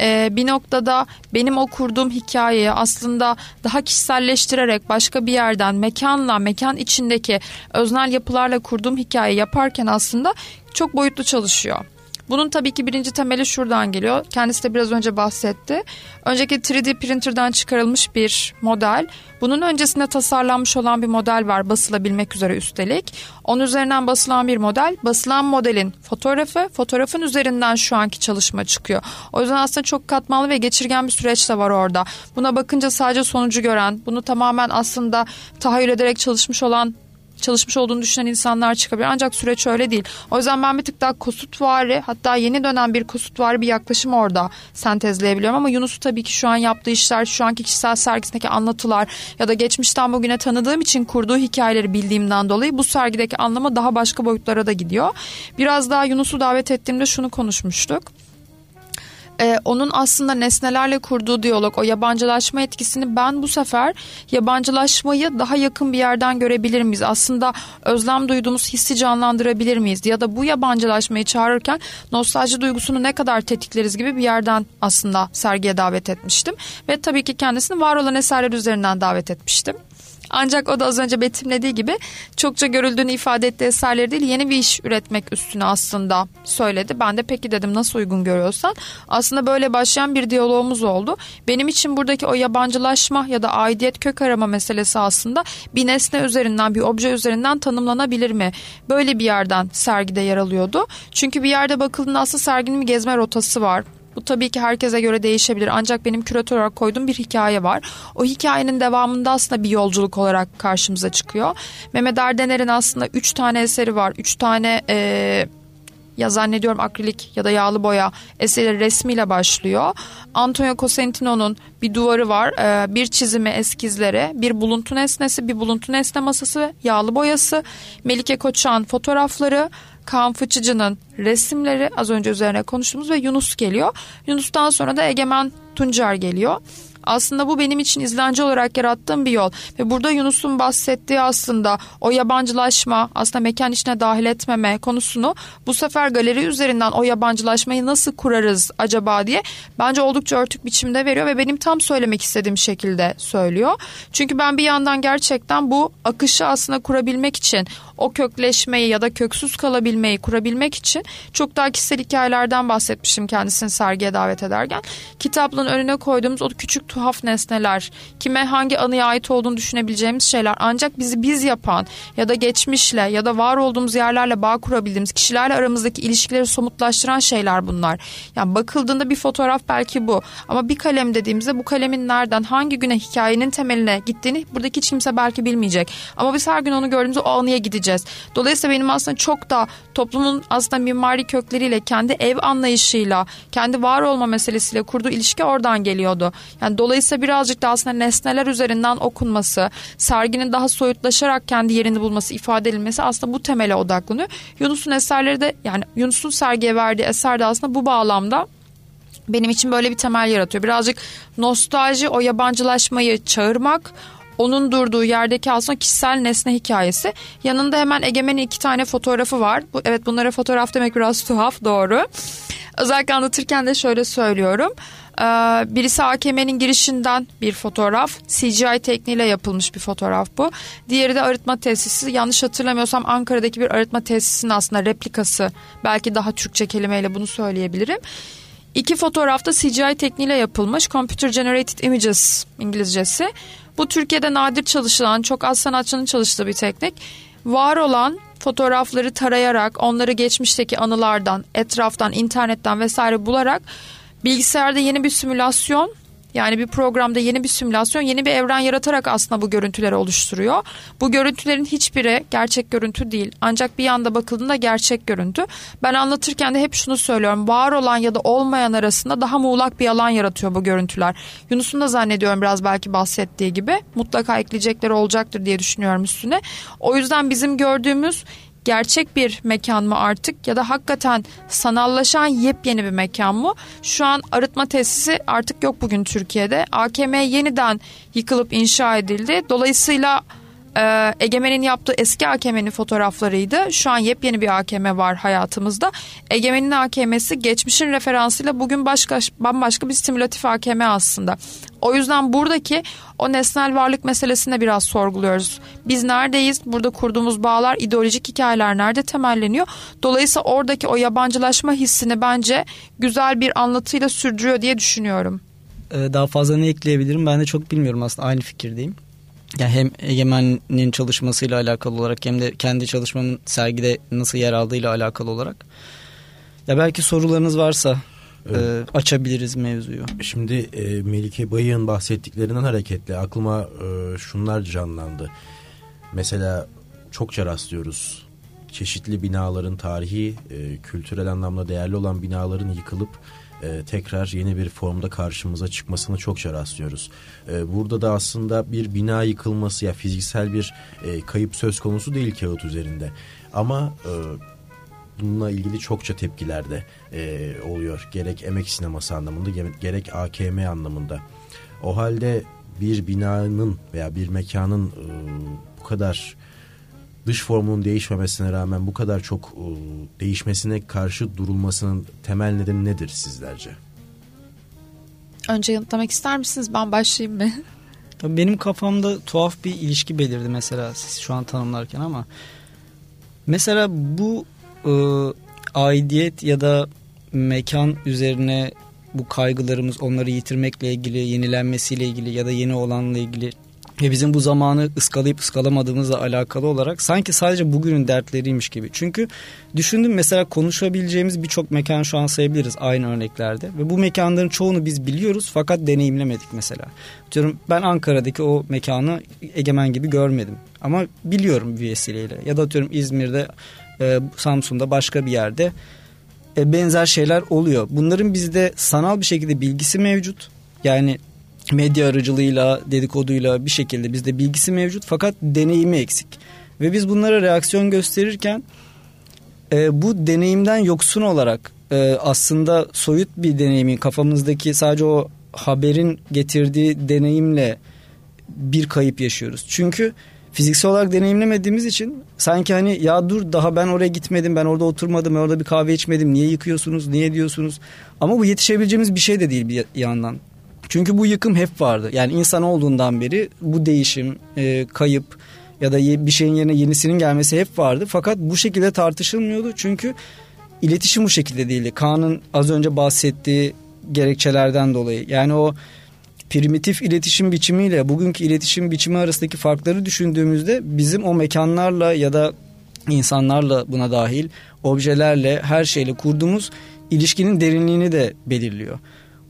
e, bir noktada benim o kurduğum hikayeyi aslında daha kişiselleştirerek başka bir yerden mekanla mekan içindeki öznel yapılarla kurduğum hikayeyi yaparken aslında çok boyutlu çalışıyor. Bunun tabii ki birinci temeli şuradan geliyor. Kendisi de biraz önce bahsetti. Önceki 3D printer'dan çıkarılmış bir model. Bunun öncesinde tasarlanmış olan bir model var basılabilmek üzere üstelik. Onun üzerinden basılan bir model. Basılan modelin fotoğrafı, fotoğrafın üzerinden şu anki çalışma çıkıyor. O yüzden aslında çok katmanlı ve geçirgen bir süreç de var orada. Buna bakınca sadece sonucu gören, bunu tamamen aslında tahayyül ederek çalışmış olan çalışmış olduğunu düşünen insanlar çıkabilir. Ancak süreç öyle değil. O yüzden ben bir tık daha kosutvari hatta yeni dönen bir kosutvari bir yaklaşım orada sentezleyebiliyorum. Ama Yunus'u tabii ki şu an yaptığı işler, şu anki kişisel sergisindeki anlatılar ya da geçmişten bugüne tanıdığım için kurduğu hikayeleri bildiğimden dolayı bu sergideki anlamı daha başka boyutlara da gidiyor. Biraz daha Yunus'u davet ettiğimde şunu konuşmuştuk e, onun aslında nesnelerle kurduğu diyalog, o yabancılaşma etkisini ben bu sefer yabancılaşmayı daha yakın bir yerden görebilir miyiz? Aslında özlem duyduğumuz hissi canlandırabilir miyiz? Ya da bu yabancılaşmayı çağırırken nostalji duygusunu ne kadar tetikleriz gibi bir yerden aslında sergiye davet etmiştim. Ve tabii ki kendisini var olan eserler üzerinden davet etmiştim. Ancak o da az önce betimlediği gibi çokça görüldüğünü ifade ettiği eserleri değil yeni bir iş üretmek üstüne aslında söyledi. Ben de peki dedim nasıl uygun görüyorsan. Aslında böyle başlayan bir diyalogumuz oldu. Benim için buradaki o yabancılaşma ya da aidiyet kök arama meselesi aslında bir nesne üzerinden bir obje üzerinden tanımlanabilir mi? Böyle bir yerden sergide yer alıyordu. Çünkü bir yerde bakıldığında aslında serginin bir gezme rotası var. Bu tabii ki herkese göre değişebilir ancak benim küratör olarak koyduğum bir hikaye var. O hikayenin devamında aslında bir yolculuk olarak karşımıza çıkıyor. Mehmet Erdener'in aslında üç tane eseri var. Üç tane e, ya zannediyorum akrilik ya da yağlı boya eseri resmiyle başlıyor. Antonio Cosentino'nun bir duvarı var. E, bir çizimi eskizleri, bir buluntu nesnesi, bir buluntu nesne masası, yağlı boyası, Melike Koçan fotoğrafları, Kaan Fıçıcı'nın resimleri az önce üzerine konuştuğumuz ve Yunus geliyor. Yunus'tan sonra da Egemen Tuncer geliyor. Aslında bu benim için izlence olarak yarattığım bir yol. Ve burada Yunus'un bahsettiği aslında o yabancılaşma, aslında mekan içine dahil etmeme konusunu bu sefer galeri üzerinden o yabancılaşmayı nasıl kurarız acaba diye bence oldukça örtük biçimde veriyor ve benim tam söylemek istediğim şekilde söylüyor. Çünkü ben bir yandan gerçekten bu akışı aslında kurabilmek için o kökleşmeyi ya da köksüz kalabilmeyi kurabilmek için çok daha kişisel hikayelerden bahsetmiştim kendisini sergiye davet ederken. Kitaplığın önüne koyduğumuz o küçük tuhaf nesneler, kime hangi anıya ait olduğunu düşünebileceğimiz şeyler ancak bizi biz yapan ya da geçmişle ya da var olduğumuz yerlerle bağ kurabildiğimiz kişilerle aramızdaki ilişkileri somutlaştıran şeyler bunlar. Yani bakıldığında bir fotoğraf belki bu ama bir kalem dediğimizde bu kalemin nereden hangi güne hikayenin temeline gittiğini buradaki hiç kimse belki bilmeyecek. Ama biz her gün onu gördüğümüzde o anıya gideceğiz. Dolayısıyla benim aslında çok da toplumun aslında mimari kökleriyle kendi ev anlayışıyla kendi var olma meselesiyle kurduğu ilişki oradan geliyordu. Yani Dolayısıyla birazcık da aslında nesneler üzerinden okunması, serginin daha soyutlaşarak kendi yerini bulması, ifade edilmesi aslında bu temele odaklanıyor. Yunus'un eserleri de yani Yunus'un sergiye verdiği eser de aslında bu bağlamda benim için böyle bir temel yaratıyor. Birazcık nostalji, o yabancılaşmayı çağırmak, onun durduğu yerdeki aslında kişisel nesne hikayesi. Yanında hemen Egemen'in iki tane fotoğrafı var. Bu, evet bunlara fotoğraf demek biraz tuhaf doğru. Özellikle anlatırken de şöyle söylüyorum. Ee, birisi AKM'nin girişinden bir fotoğraf. CGI tekniğiyle yapılmış bir fotoğraf bu. Diğeri de arıtma tesisi. Yanlış hatırlamıyorsam Ankara'daki bir arıtma tesisinin aslında replikası. Belki daha Türkçe kelimeyle bunu söyleyebilirim. İki fotoğrafta CGI tekniğiyle yapılmış Computer Generated Images İngilizcesi. Bu Türkiye'de nadir çalışılan, çok az sanatçının çalıştığı bir teknik. Var olan fotoğrafları tarayarak, onları geçmişteki anılardan, etraftan, internetten vesaire bularak bilgisayarda yeni bir simülasyon yani bir programda yeni bir simülasyon, yeni bir evren yaratarak aslında bu görüntüleri oluşturuyor. Bu görüntülerin hiçbiri gerçek görüntü değil. Ancak bir yanda bakıldığında gerçek görüntü. Ben anlatırken de hep şunu söylüyorum. Var olan ya da olmayan arasında daha muğlak bir alan yaratıyor bu görüntüler. Yunus'un da zannediyorum biraz belki bahsettiği gibi. Mutlaka ekleyecekleri olacaktır diye düşünüyorum üstüne. O yüzden bizim gördüğümüz gerçek bir mekan mı artık ya da hakikaten sanallaşan yepyeni bir mekan mı? Şu an arıtma tesisi artık yok bugün Türkiye'de. AKM yeniden yıkılıp inşa edildi. Dolayısıyla e, Egemen'in yaptığı eski AKM'nin fotoğraflarıydı. Şu an yepyeni bir AKM var hayatımızda. Egemen'in AKM'si geçmişin referansıyla bugün başka bambaşka bir simülatif AKM aslında. O yüzden buradaki o nesnel varlık meselesini biraz sorguluyoruz. Biz neredeyiz? Burada kurduğumuz bağlar, ideolojik hikayeler nerede temelleniyor? Dolayısıyla oradaki o yabancılaşma hissini bence güzel bir anlatıyla sürdürüyor diye düşünüyorum. Ee, daha fazla ne ekleyebilirim? Ben de çok bilmiyorum aslında aynı fikirdeyim. Yani hem Egemen'in çalışmasıyla alakalı olarak hem de kendi çalışmamın sergide nasıl yer aldığıyla alakalı olarak. Ya belki sorularınız varsa evet. e, açabiliriz mevzuyu. Şimdi e, Melike Bayık'ın bahsettiklerinden hareketle aklıma e, şunlar canlandı. Mesela çokça rastlıyoruz. Çeşitli binaların tarihi, e, kültürel anlamda değerli olan binaların yıkılıp e, tekrar yeni bir formda karşımıza çıkmasını çokça rastlıyoruz. E, burada da aslında bir bina yıkılması ya fiziksel bir e, kayıp söz konusu değil kağıt üzerinde. Ama e, bununla ilgili çokça tepkiler de e, oluyor. Gerek emek sineması anlamında gerek AKM anlamında. O halde bir binanın veya bir mekanın e, bu kadar dış formunun değişmemesine rağmen bu kadar çok e, değişmesine karşı durulmasının temel nedeni nedir sizlerce? Önce yanıtlamak ister misiniz? Ben başlayayım mı? benim kafamda tuhaf bir ilişki belirdi mesela siz şu an tanımlarken ama mesela bu e, aidiyet ya da mekan üzerine bu kaygılarımız onları yitirmekle ilgili, yenilenmesiyle ilgili ya da yeni olanla ilgili ve bizim bu zamanı ıskalayıp ıskalamadığımızla alakalı olarak sanki sadece bugünün dertleriymiş gibi. Çünkü düşündüm mesela konuşabileceğimiz birçok mekan şu an sayabiliriz aynı örneklerde. Ve bu mekanların çoğunu biz biliyoruz fakat deneyimlemedik mesela. Diyorum ben Ankara'daki o mekanı egemen gibi görmedim. Ama biliyorum bir vesileyle. Ya da atıyorum İzmir'de, e, Samsun'da başka bir yerde e, benzer şeyler oluyor. Bunların bizde sanal bir şekilde bilgisi mevcut. Yani medya aracılığıyla, dedikoduyla bir şekilde bizde bilgisi mevcut fakat deneyimi eksik. Ve biz bunlara reaksiyon gösterirken e, bu deneyimden yoksun olarak e, aslında soyut bir deneyimin kafamızdaki sadece o haberin getirdiği deneyimle bir kayıp yaşıyoruz. Çünkü fiziksel olarak deneyimlemediğimiz için sanki hani ya dur daha ben oraya gitmedim ben orada oturmadım ben orada bir kahve içmedim niye yıkıyorsunuz niye diyorsunuz ama bu yetişebileceğimiz bir şey de değil bir yandan çünkü bu yıkım hep vardı. Yani insan olduğundan beri bu değişim, e, kayıp ya da bir şeyin yerine yenisinin gelmesi hep vardı. Fakat bu şekilde tartışılmıyordu. Çünkü iletişim bu şekilde değildi. Kaan'ın az önce bahsettiği gerekçelerden dolayı. Yani o primitif iletişim biçimiyle bugünkü iletişim biçimi arasındaki farkları düşündüğümüzde bizim o mekanlarla ya da insanlarla buna dahil objelerle her şeyle kurduğumuz ilişkinin derinliğini de belirliyor.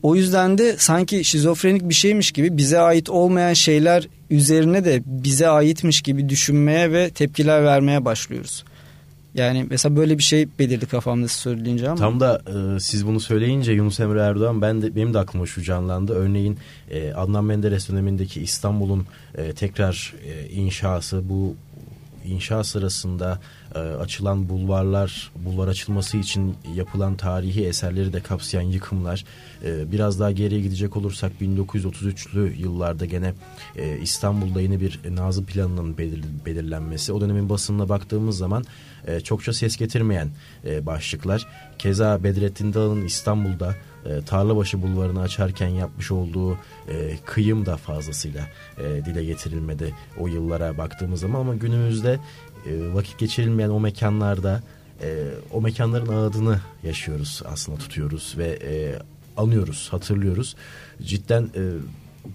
O yüzden de sanki şizofrenik bir şeymiş gibi bize ait olmayan şeyler üzerine de bize aitmiş gibi düşünmeye ve tepkiler vermeye başlıyoruz. Yani mesela böyle bir şey belirdi kafamda söyleyince ama. Tam da e, siz bunu söyleyince Yunus Emre Erdoğan ben de benim de aklıma şu canlandı. Örneğin e, Adnan Menderes dönemindeki İstanbul'un e, tekrar e, inşası bu inşa sırasında e, açılan bulvarlar, bulvar açılması için yapılan tarihi eserleri de kapsayan yıkımlar. E, biraz daha geriye gidecek olursak 1933'lü yıllarda gene e, İstanbul'da yeni bir nazı planının belir, belirlenmesi. O dönemin basınına baktığımız zaman e, çokça ses getirmeyen e, başlıklar. Keza Bedrettin Dağ'ın İstanbul'da e, Tarlabaşı bulvarını açarken yapmış olduğu e, kıyım da fazlasıyla e, dile getirilmedi o yıllara baktığımız zaman. Ama günümüzde e, vakit geçirilmeyen o mekanlarda e, o mekanların adını yaşıyoruz aslında tutuyoruz ve e, anıyoruz hatırlıyoruz. Cidden e,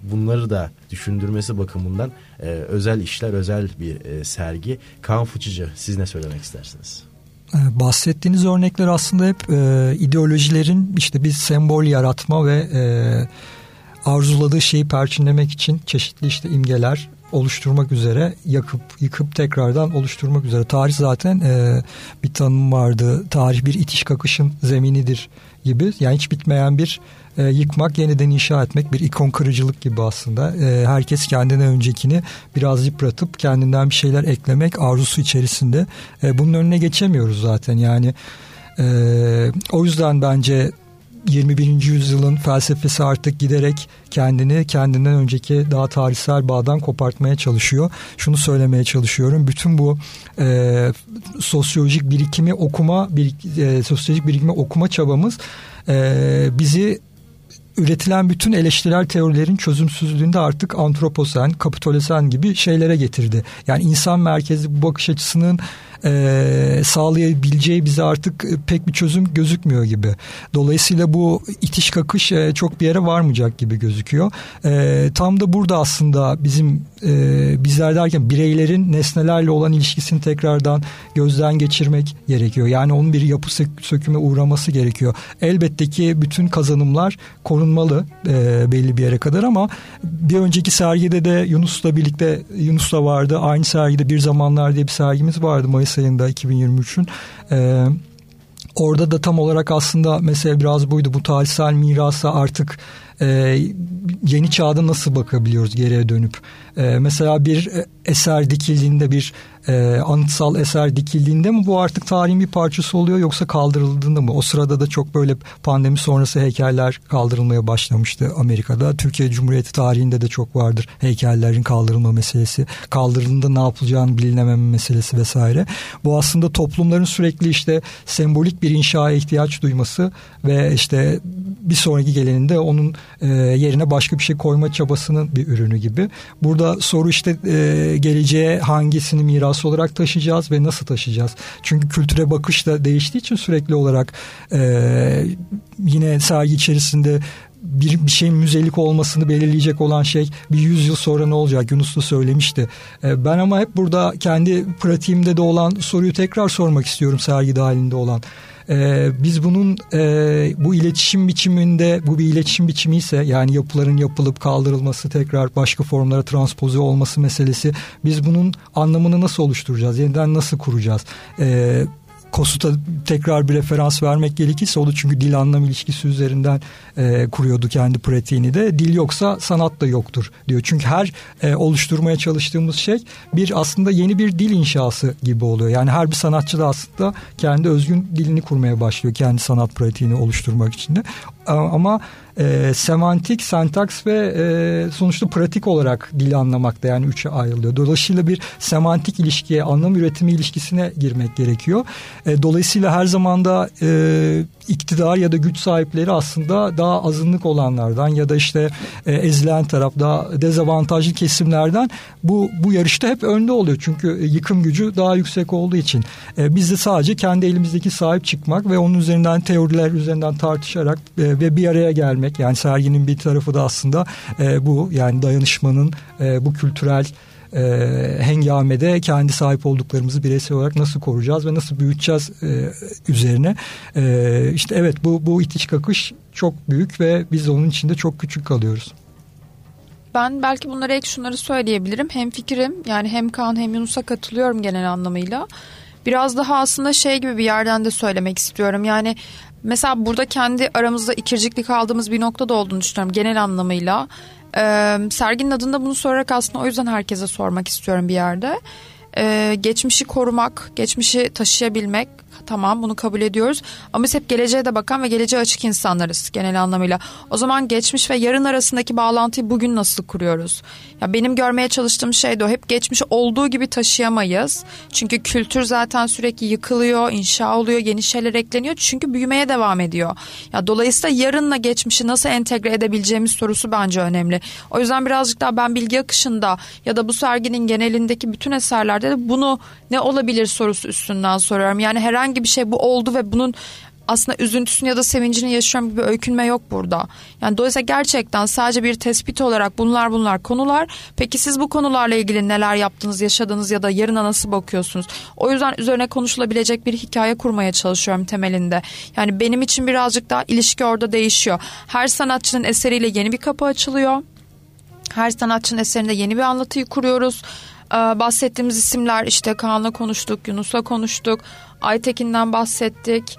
bunları da düşündürmesi bakımından e, özel işler özel bir e, sergi. Kaan Fıçıcı siz ne söylemek istersiniz? Ee, bahsettiğiniz örnekler aslında hep e, ideolojilerin işte bir sembol yaratma ve e, arzuladığı şeyi perçinlemek için çeşitli işte imgeler oluşturmak üzere yakıp yıkıp tekrardan oluşturmak üzere. Tarih zaten e, bir tanım vardı. Tarih bir itiş kakışın zeminidir gibi. Yani hiç bitmeyen bir e, yıkmak, yeniden inşa etmek bir ikon kırıcılık gibi aslında. E, herkes kendine öncekini biraz yıpratıp kendinden bir şeyler eklemek arzusu içerisinde. E, bunun önüne geçemiyoruz zaten. Yani e, o yüzden bence 21. yüzyılın felsefesi artık giderek kendini kendinden önceki daha tarihsel bağdan kopartmaya çalışıyor. Şunu söylemeye çalışıyorum. Bütün bu e, sosyolojik birikimi okuma, bir, e, sosyolojik birikimi okuma çabamız e, bizi üretilen bütün eleştirel teorilerin çözümsüzlüğünde artık antroposen, kapitolesen gibi şeylere getirdi. Yani insan merkezli bu bakış açısının e, sağlayabileceği bize artık pek bir çözüm gözükmüyor gibi. Dolayısıyla bu itiş kakış e, çok bir yere varmayacak gibi gözüküyor. E, tam da burada aslında bizim e, bizler derken bireylerin nesnelerle olan ilişkisini tekrardan gözden geçirmek gerekiyor. Yani onun bir yapı söküme uğraması gerekiyor. Elbette ki bütün kazanımlar korunmalı e, belli bir yere kadar ama bir önceki sergide de Yunus'la birlikte Yunus'la vardı. Aynı sergide Bir Zamanlar diye bir sergimiz vardı Mayıs ayında 2023'ün. E, orada da tam olarak aslında mesele biraz buydu. Bu tarihsel mirasa artık e, yeni çağda nasıl bakabiliyoruz geriye dönüp? E, mesela bir eser dikildiğinde bir e, anıtsal eser dikildiğinde mi bu artık tarihin bir parçası oluyor yoksa kaldırıldığında mı? O sırada da çok böyle pandemi sonrası heykeller kaldırılmaya başlamıştı Amerika'da. Türkiye Cumhuriyeti tarihinde de çok vardır heykellerin kaldırılma meselesi. Kaldırıldığında ne yapılacağını bilinememe meselesi vesaire. Bu aslında toplumların sürekli işte sembolik bir inşaya ihtiyaç duyması ve işte bir sonraki geleninde onun e, yerine başka bir şey koyma çabasının bir ürünü gibi. Burada soru işte e, geleceğe hangisini miras olarak taşıyacağız ve nasıl taşıyacağız? Çünkü kültüre bakış da değiştiği için sürekli olarak e, yine sergi içerisinde bir, bir şeyin müzelik olmasını belirleyecek olan şey bir yüzyıl sonra ne olacak Yunus da söylemişti. E, ben ama hep burada kendi pratiğimde de olan soruyu tekrar sormak istiyorum sergi dahilinde olan. Ee, biz bunun e, bu iletişim biçiminde bu bir iletişim biçimi ise yani yapıların yapılıp kaldırılması tekrar başka formlara transpoze olması meselesi biz bunun anlamını nasıl oluşturacağız? Yeniden nasıl kuracağız? Ee, Kosut'a tekrar bir referans vermek gerekirse o da çünkü dil anlam ilişkisi üzerinden e, kuruyordu kendi pratiğini de. Dil yoksa sanat da yoktur diyor. Çünkü her e, oluşturmaya çalıştığımız şey bir aslında yeni bir dil inşası gibi oluyor. Yani her bir sanatçı da aslında kendi özgün dilini kurmaya başlıyor. Kendi sanat pratiğini oluşturmak için de. Ama e, semantik, sentaks ve e, sonuçta pratik olarak dili anlamakta yani üçe ayrılıyor. Dolayısıyla bir semantik ilişkiye, anlam üretimi ilişkisine girmek gerekiyor. E, dolayısıyla her zaman da e, iktidar ya da güç sahipleri aslında daha azınlık olanlardan ya da işte e, ezilen taraf daha dezavantajlı kesimlerden bu bu yarışta hep önde oluyor. Çünkü yıkım gücü daha yüksek olduğu için. E, biz de sadece kendi elimizdeki sahip çıkmak ve onun üzerinden teoriler üzerinden tartışarak e, ve bir araya gelmek yani serginin bir tarafı da aslında e, bu yani dayanışmanın e, bu kültürel e, hengamede kendi sahip olduklarımızı bireysel olarak nasıl koruyacağız ve nasıl büyüteceğiz e, üzerine. E, işte evet bu, bu itiş kakış çok büyük ve biz onun içinde çok küçük kalıyoruz. Ben belki bunlara ek şunları söyleyebilirim. Hem fikrim yani hem Kaan hem Yunus'a katılıyorum genel anlamıyla. Biraz daha aslında şey gibi bir yerden de söylemek istiyorum. Yani mesela burada kendi aramızda ikirciklik aldığımız bir nokta da olduğunu düşünüyorum genel anlamıyla. Ee, serginin adında bunu sorarak aslında o yüzden herkese sormak istiyorum bir yerde. Ee, geçmişi korumak, geçmişi taşıyabilmek tamam bunu kabul ediyoruz. Ama biz hep geleceğe de bakan ve geleceğe açık insanlarız genel anlamıyla. O zaman geçmiş ve yarın arasındaki bağlantıyı bugün nasıl kuruyoruz? Ya benim görmeye çalıştığım şey de o. Hep geçmişi olduğu gibi taşıyamayız. Çünkü kültür zaten sürekli yıkılıyor, inşa oluyor, yeni şeyler ekleniyor. Çünkü büyümeye devam ediyor. Ya dolayısıyla yarınla geçmişi nasıl entegre edebileceğimiz sorusu bence önemli. O yüzden birazcık daha ben bilgi akışında ya da bu serginin genelindeki bütün eserlerde de bunu ne olabilir sorusu üstünden soruyorum. Yani herhangi bir şey bu oldu ve bunun aslında üzüntüsünü ya da sevincini yaşıyorum gibi öykünme yok burada. Yani dolayısıyla gerçekten sadece bir tespit olarak bunlar bunlar konular. Peki siz bu konularla ilgili neler yaptınız, yaşadınız ya da yarına nasıl bakıyorsunuz? O yüzden üzerine konuşulabilecek bir hikaye kurmaya çalışıyorum temelinde. Yani benim için birazcık daha ilişki orada değişiyor. Her sanatçının eseriyle yeni bir kapı açılıyor. Her sanatçının eserinde yeni bir anlatıyı kuruyoruz. Ee, bahsettiğimiz isimler işte Kaan'la konuştuk, Yunus'la konuştuk, Aytekin'den bahsettik.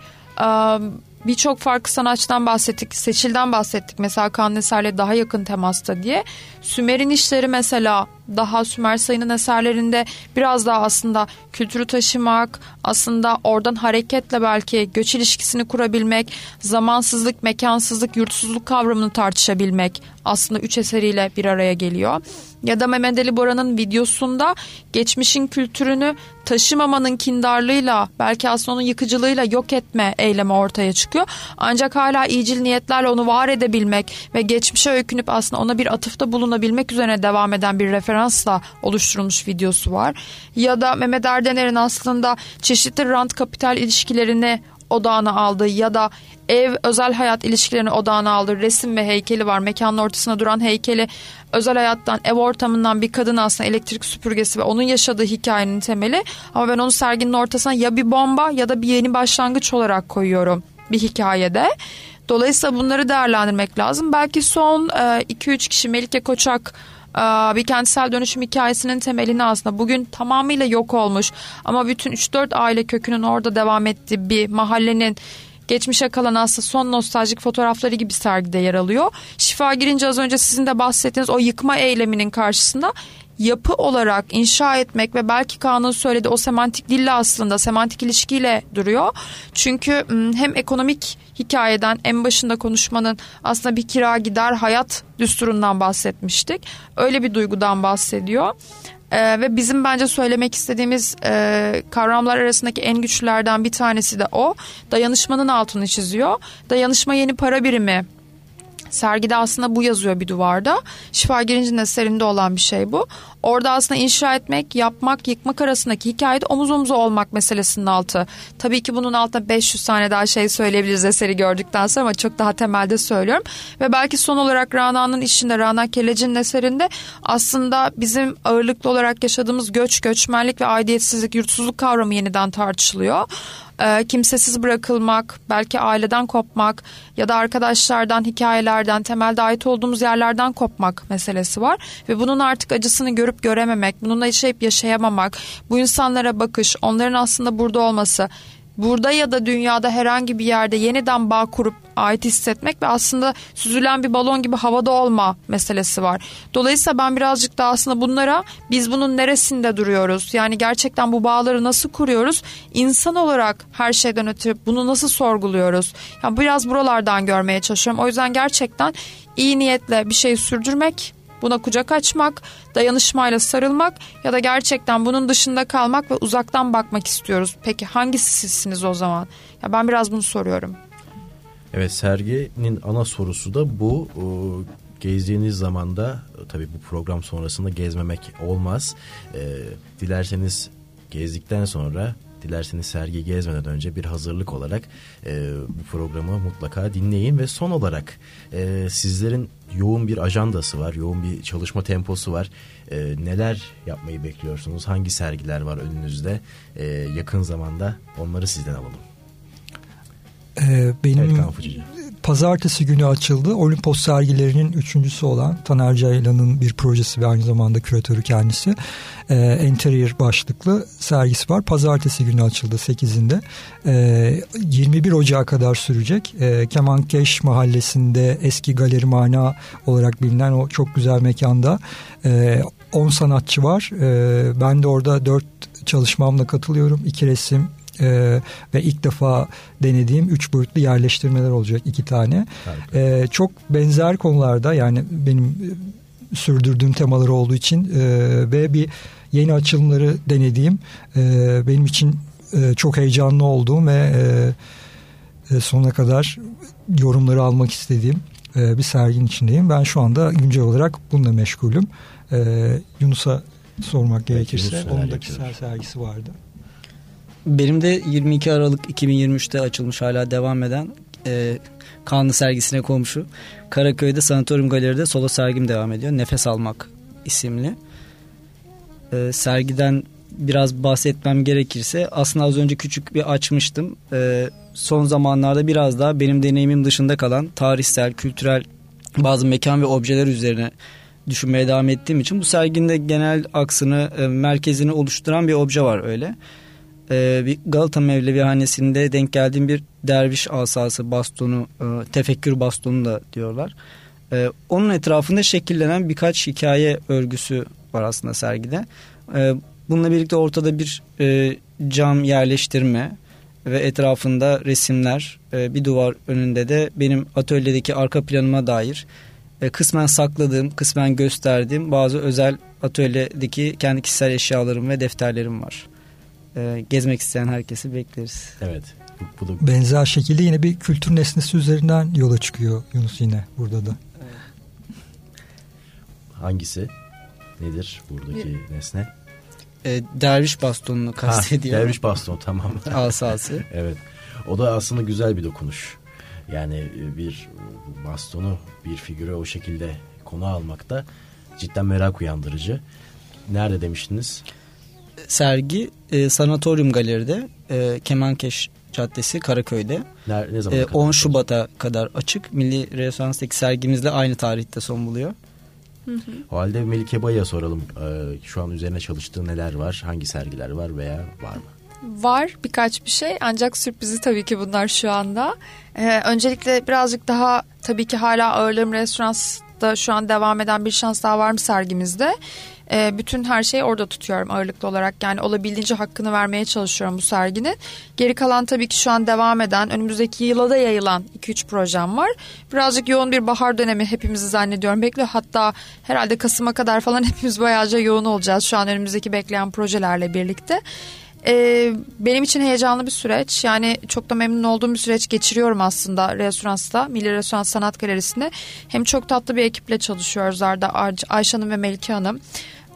Birçok farklı sanatçıdan bahsettik. Seçil'den bahsettik. Mesela Kaan Eser'le daha yakın temasta diye. Sümer'in işleri mesela daha Sümer Sayın'ın eserlerinde biraz daha aslında kültürü taşımak, aslında oradan hareketle belki göç ilişkisini kurabilmek, zamansızlık, mekansızlık, yurtsuzluk kavramını tartışabilmek aslında üç eseriyle bir araya geliyor. Ya da Mehmet Ali Bora'nın videosunda geçmişin kültürünü taşımamanın kindarlığıyla belki aslında onun yıkıcılığıyla yok etme eylemi ortaya çıkıyor. Ancak hala iyicil niyetlerle onu var edebilmek ve geçmişe öykünüp aslında ona bir atıfta bulunabilmek üzerine devam eden bir referans referansla oluşturulmuş videosu var. Ya da Mehmet Erdener'in aslında çeşitli rant kapital ilişkilerini odağına aldığı ya da ev özel hayat ilişkilerini odağına aldığı resim ve heykeli var. Mekanın ortasına duran heykeli özel hayattan ev ortamından bir kadın aslında elektrik süpürgesi ve onun yaşadığı hikayenin temeli. Ama ben onu serginin ortasına ya bir bomba ya da bir yeni başlangıç olarak koyuyorum bir hikayede. Dolayısıyla bunları değerlendirmek lazım. Belki son 2-3 e, kişi Melike Koçak bir kentsel dönüşüm hikayesinin temelini aslında bugün tamamıyla yok olmuş ama bütün 3-4 aile kökünün orada devam ettiği bir mahallenin geçmişe kalan aslında son nostaljik fotoğrafları gibi sergide yer alıyor. Şifa girince az önce sizin de bahsettiğiniz o yıkma eyleminin karşısında yapı olarak inşa etmek ve belki Kaan'ın söylediği o semantik dille aslında semantik ilişkiyle duruyor. Çünkü hem ekonomik hikayeden en başında konuşmanın aslında bir kira gider hayat düsturundan bahsetmiştik. Öyle bir duygudan bahsediyor. Ee, ve bizim bence söylemek istediğimiz e, kavramlar arasındaki en güçlülerden bir tanesi de o. Dayanışmanın altını çiziyor. Dayanışma yeni para birimi Sergide aslında bu yazıyor bir duvarda. Şifa Girinci'nin eserinde olan bir şey bu. Orada aslında inşa etmek, yapmak, yıkmak arasındaki hikayede omuz omuza olmak meselesinin altı. Tabii ki bunun altında 500 tane daha şey söyleyebiliriz eseri gördükten sonra ama çok daha temelde söylüyorum. Ve belki son olarak Rana'nın işinde, Rana Keleci'nin eserinde aslında bizim ağırlıklı olarak yaşadığımız göç, göçmenlik ve aidiyetsizlik, yurtsuzluk kavramı yeniden tartışılıyor e, kimsesiz bırakılmak, belki aileden kopmak ya da arkadaşlardan, hikayelerden, temelde ait olduğumuz yerlerden kopmak meselesi var. Ve bunun artık acısını görüp görememek, bununla yaşayıp yaşayamamak, bu insanlara bakış, onların aslında burada olması burada ya da dünyada herhangi bir yerde yeniden bağ kurup ait hissetmek ve aslında süzülen bir balon gibi havada olma meselesi var. Dolayısıyla ben birazcık da aslında bunlara biz bunun neresinde duruyoruz? Yani gerçekten bu bağları nasıl kuruyoruz? İnsan olarak her şeyden öte bunu nasıl sorguluyoruz? Yani biraz buralardan görmeye çalışıyorum. O yüzden gerçekten iyi niyetle bir şey sürdürmek Buna kucak açmak, dayanışmayla sarılmak ya da gerçekten bunun dışında kalmak ve uzaktan bakmak istiyoruz. Peki hangisi sizsiniz o zaman? Ya ben biraz bunu soruyorum. Evet serginin ana sorusu da bu. gezdiğiniz zaman da tabii bu program sonrasında gezmemek olmaz. E, dilerseniz gezdikten sonra dilerseniz sergi gezmeden önce bir hazırlık olarak e, bu programı mutlaka dinleyin ve son olarak e, sizlerin yoğun bir ajandası var, yoğun bir çalışma temposu var. E, neler yapmayı bekliyorsunuz? Hangi sergiler var önünüzde? E, yakın zamanda onları sizden alalım. Ee, benim evet, pazartesi günü açıldı. Olimpos sergilerinin üçüncüsü olan Taner Ceylan'ın bir projesi ve aynı zamanda küratörü kendisi. E, Interior başlıklı sergisi var. Pazartesi günü açıldı 8'inde. E, 21 Ocağı kadar sürecek. E, Kemankeş mahallesinde eski galeri mana olarak bilinen o çok güzel mekanda e, 10 sanatçı var. E, ben de orada 4 çalışmamla katılıyorum. 2 resim, e, ve ilk defa denediğim üç boyutlu yerleştirmeler olacak iki tane. E, çok benzer konularda yani benim e, sürdürdüğüm temaları olduğu için e, ve bir yeni açılımları denediğim e, benim için e, çok heyecanlı olduğum ve e, e, sonuna kadar yorumları almak istediğim e, bir serginin içindeyim. Ben şu anda güncel olarak bununla meşgulüm. E, Yunus'a sormak gerekirse onun da kişisel sergisi vardı. Benim de 22 Aralık 2023'te açılmış hala devam eden e, Kanlı sergisine komşu. Karaköy'de Sanatoryum Galeri'de solo sergim devam ediyor. Nefes Almak isimli. E, sergiden biraz bahsetmem gerekirse aslında az önce küçük bir açmıştım. E, son zamanlarda biraz daha benim deneyimim dışında kalan tarihsel, kültürel bazı mekan ve objeler üzerine düşünmeye devam ettiğim için bu serginde genel aksını, e, merkezini oluşturan bir obje var öyle e, bir Galata Mevlevihanesi'nde denk geldiğim bir derviş asası bastonu, e, tefekkür bastonu da diyorlar. E, onun etrafında şekillenen birkaç hikaye örgüsü var aslında sergide. E, bununla birlikte ortada bir e, cam yerleştirme ve etrafında resimler, e, bir duvar önünde de benim atölyedeki arka planıma dair kısmen sakladığım, kısmen gösterdiğim bazı özel atölyedeki kendi kişisel eşyalarım ve defterlerim var e, gezmek isteyen herkesi bekleriz. Evet. Bu, da... Benzer şekilde yine bir kültür nesnesi üzerinden yola çıkıyor Yunus yine burada da. Hangisi? Nedir buradaki bir, nesne? E, derviş bastonunu kastediyor. Ha, derviş baston tamam. Asası. evet. O da aslında güzel bir dokunuş. Yani e, bir bastonu bir figüre o şekilde konu almak da cidden merak uyandırıcı. Nerede demiştiniz? Sergi e, Sanatoryum Galeri'de e, Kemankeş Caddesi Karaköy'de. Ne, ne zaman? E, 10 Şubat'a kadar açık. Milli Renesans'taki sergimizde aynı tarihte son buluyor. Hı hı. O halde Melike Bay'a soralım. Ee, şu an üzerine çalıştığı neler var? Hangi sergiler var veya var mı? Var birkaç bir şey ancak sürprizi tabii ki bunlar şu anda. Ee, öncelikle birazcık daha tabii ki hala ağırlığım restoranda şu an devam eden bir şans daha var mı sergimizde? Ee, bütün her şeyi orada tutuyorum ağırlıklı olarak. Yani olabildiğince hakkını vermeye çalışıyorum bu serginin. Geri kalan tabii ki şu an devam eden önümüzdeki yıla da yayılan 2-3 projem var. Birazcık yoğun bir bahar dönemi hepimizi zannediyorum bekliyor. Hatta herhalde Kasım'a kadar falan hepimiz bayağıca yoğun olacağız şu an önümüzdeki bekleyen projelerle birlikte. Ee, benim için heyecanlı bir süreç. Yani çok da memnun olduğum bir süreç geçiriyorum aslında restoransta. Milli Restoran Sanat Galerisi'nde. Hem çok tatlı bir ekiple çalışıyoruz Arda, Ayşe Hanım ve Melike Hanım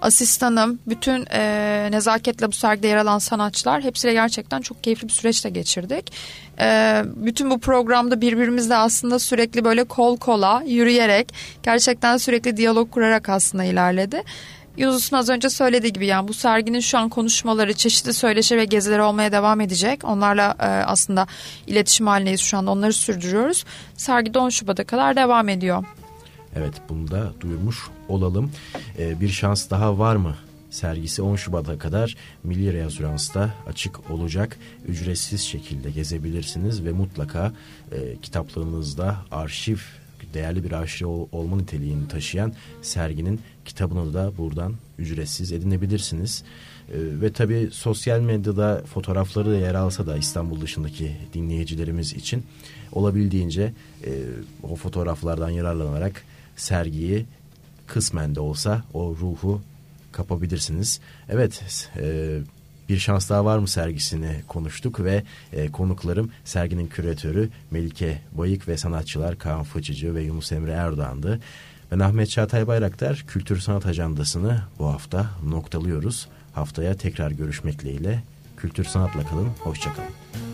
asistanım, bütün e, nezaketle bu sergide yer alan sanatçılar hepsiyle gerçekten çok keyifli bir süreçte geçirdik. E, bütün bu programda birbirimizle aslında sürekli böyle kol kola yürüyerek gerçekten sürekli diyalog kurarak aslında ilerledi. Yunus'un az önce söylediği gibi yani bu serginin şu an konuşmaları, çeşitli söyleşi ve gezileri olmaya devam edecek. Onlarla e, aslında iletişim halindeyiz şu anda onları sürdürüyoruz. Sergi 10 Şubat'a kadar devam ediyor. Evet bunu da duyurmuş olalım. Ee, bir şans daha var mı? Sergisi 10 Şubat'a kadar Milli Reasyon'sta açık olacak. Ücretsiz şekilde gezebilirsiniz ve mutlaka e, kitaplığınızda arşiv değerli bir arşiv olma niteliğini taşıyan serginin kitabını da buradan ücretsiz edinebilirsiniz. Ee, ve tabi sosyal medyada fotoğrafları da yer alsa da İstanbul dışındaki dinleyicilerimiz için olabildiğince e, o fotoğraflardan yararlanarak sergiyi kısmen de olsa o ruhu kapabilirsiniz. Evet e, bir şans daha var mı sergisini konuştuk ve e, konuklarım serginin küratörü Melike Bayık ve sanatçılar Kaan Fıçıcı ve Yunus Emre Erdoğan'dı. Ben Ahmet Çağatay Bayraktar Kültür Sanat Ajandası'nı bu hafta noktalıyoruz. Haftaya tekrar görüşmek dileğiyle. Kültür Sanat'la kalın, hoşçakalın.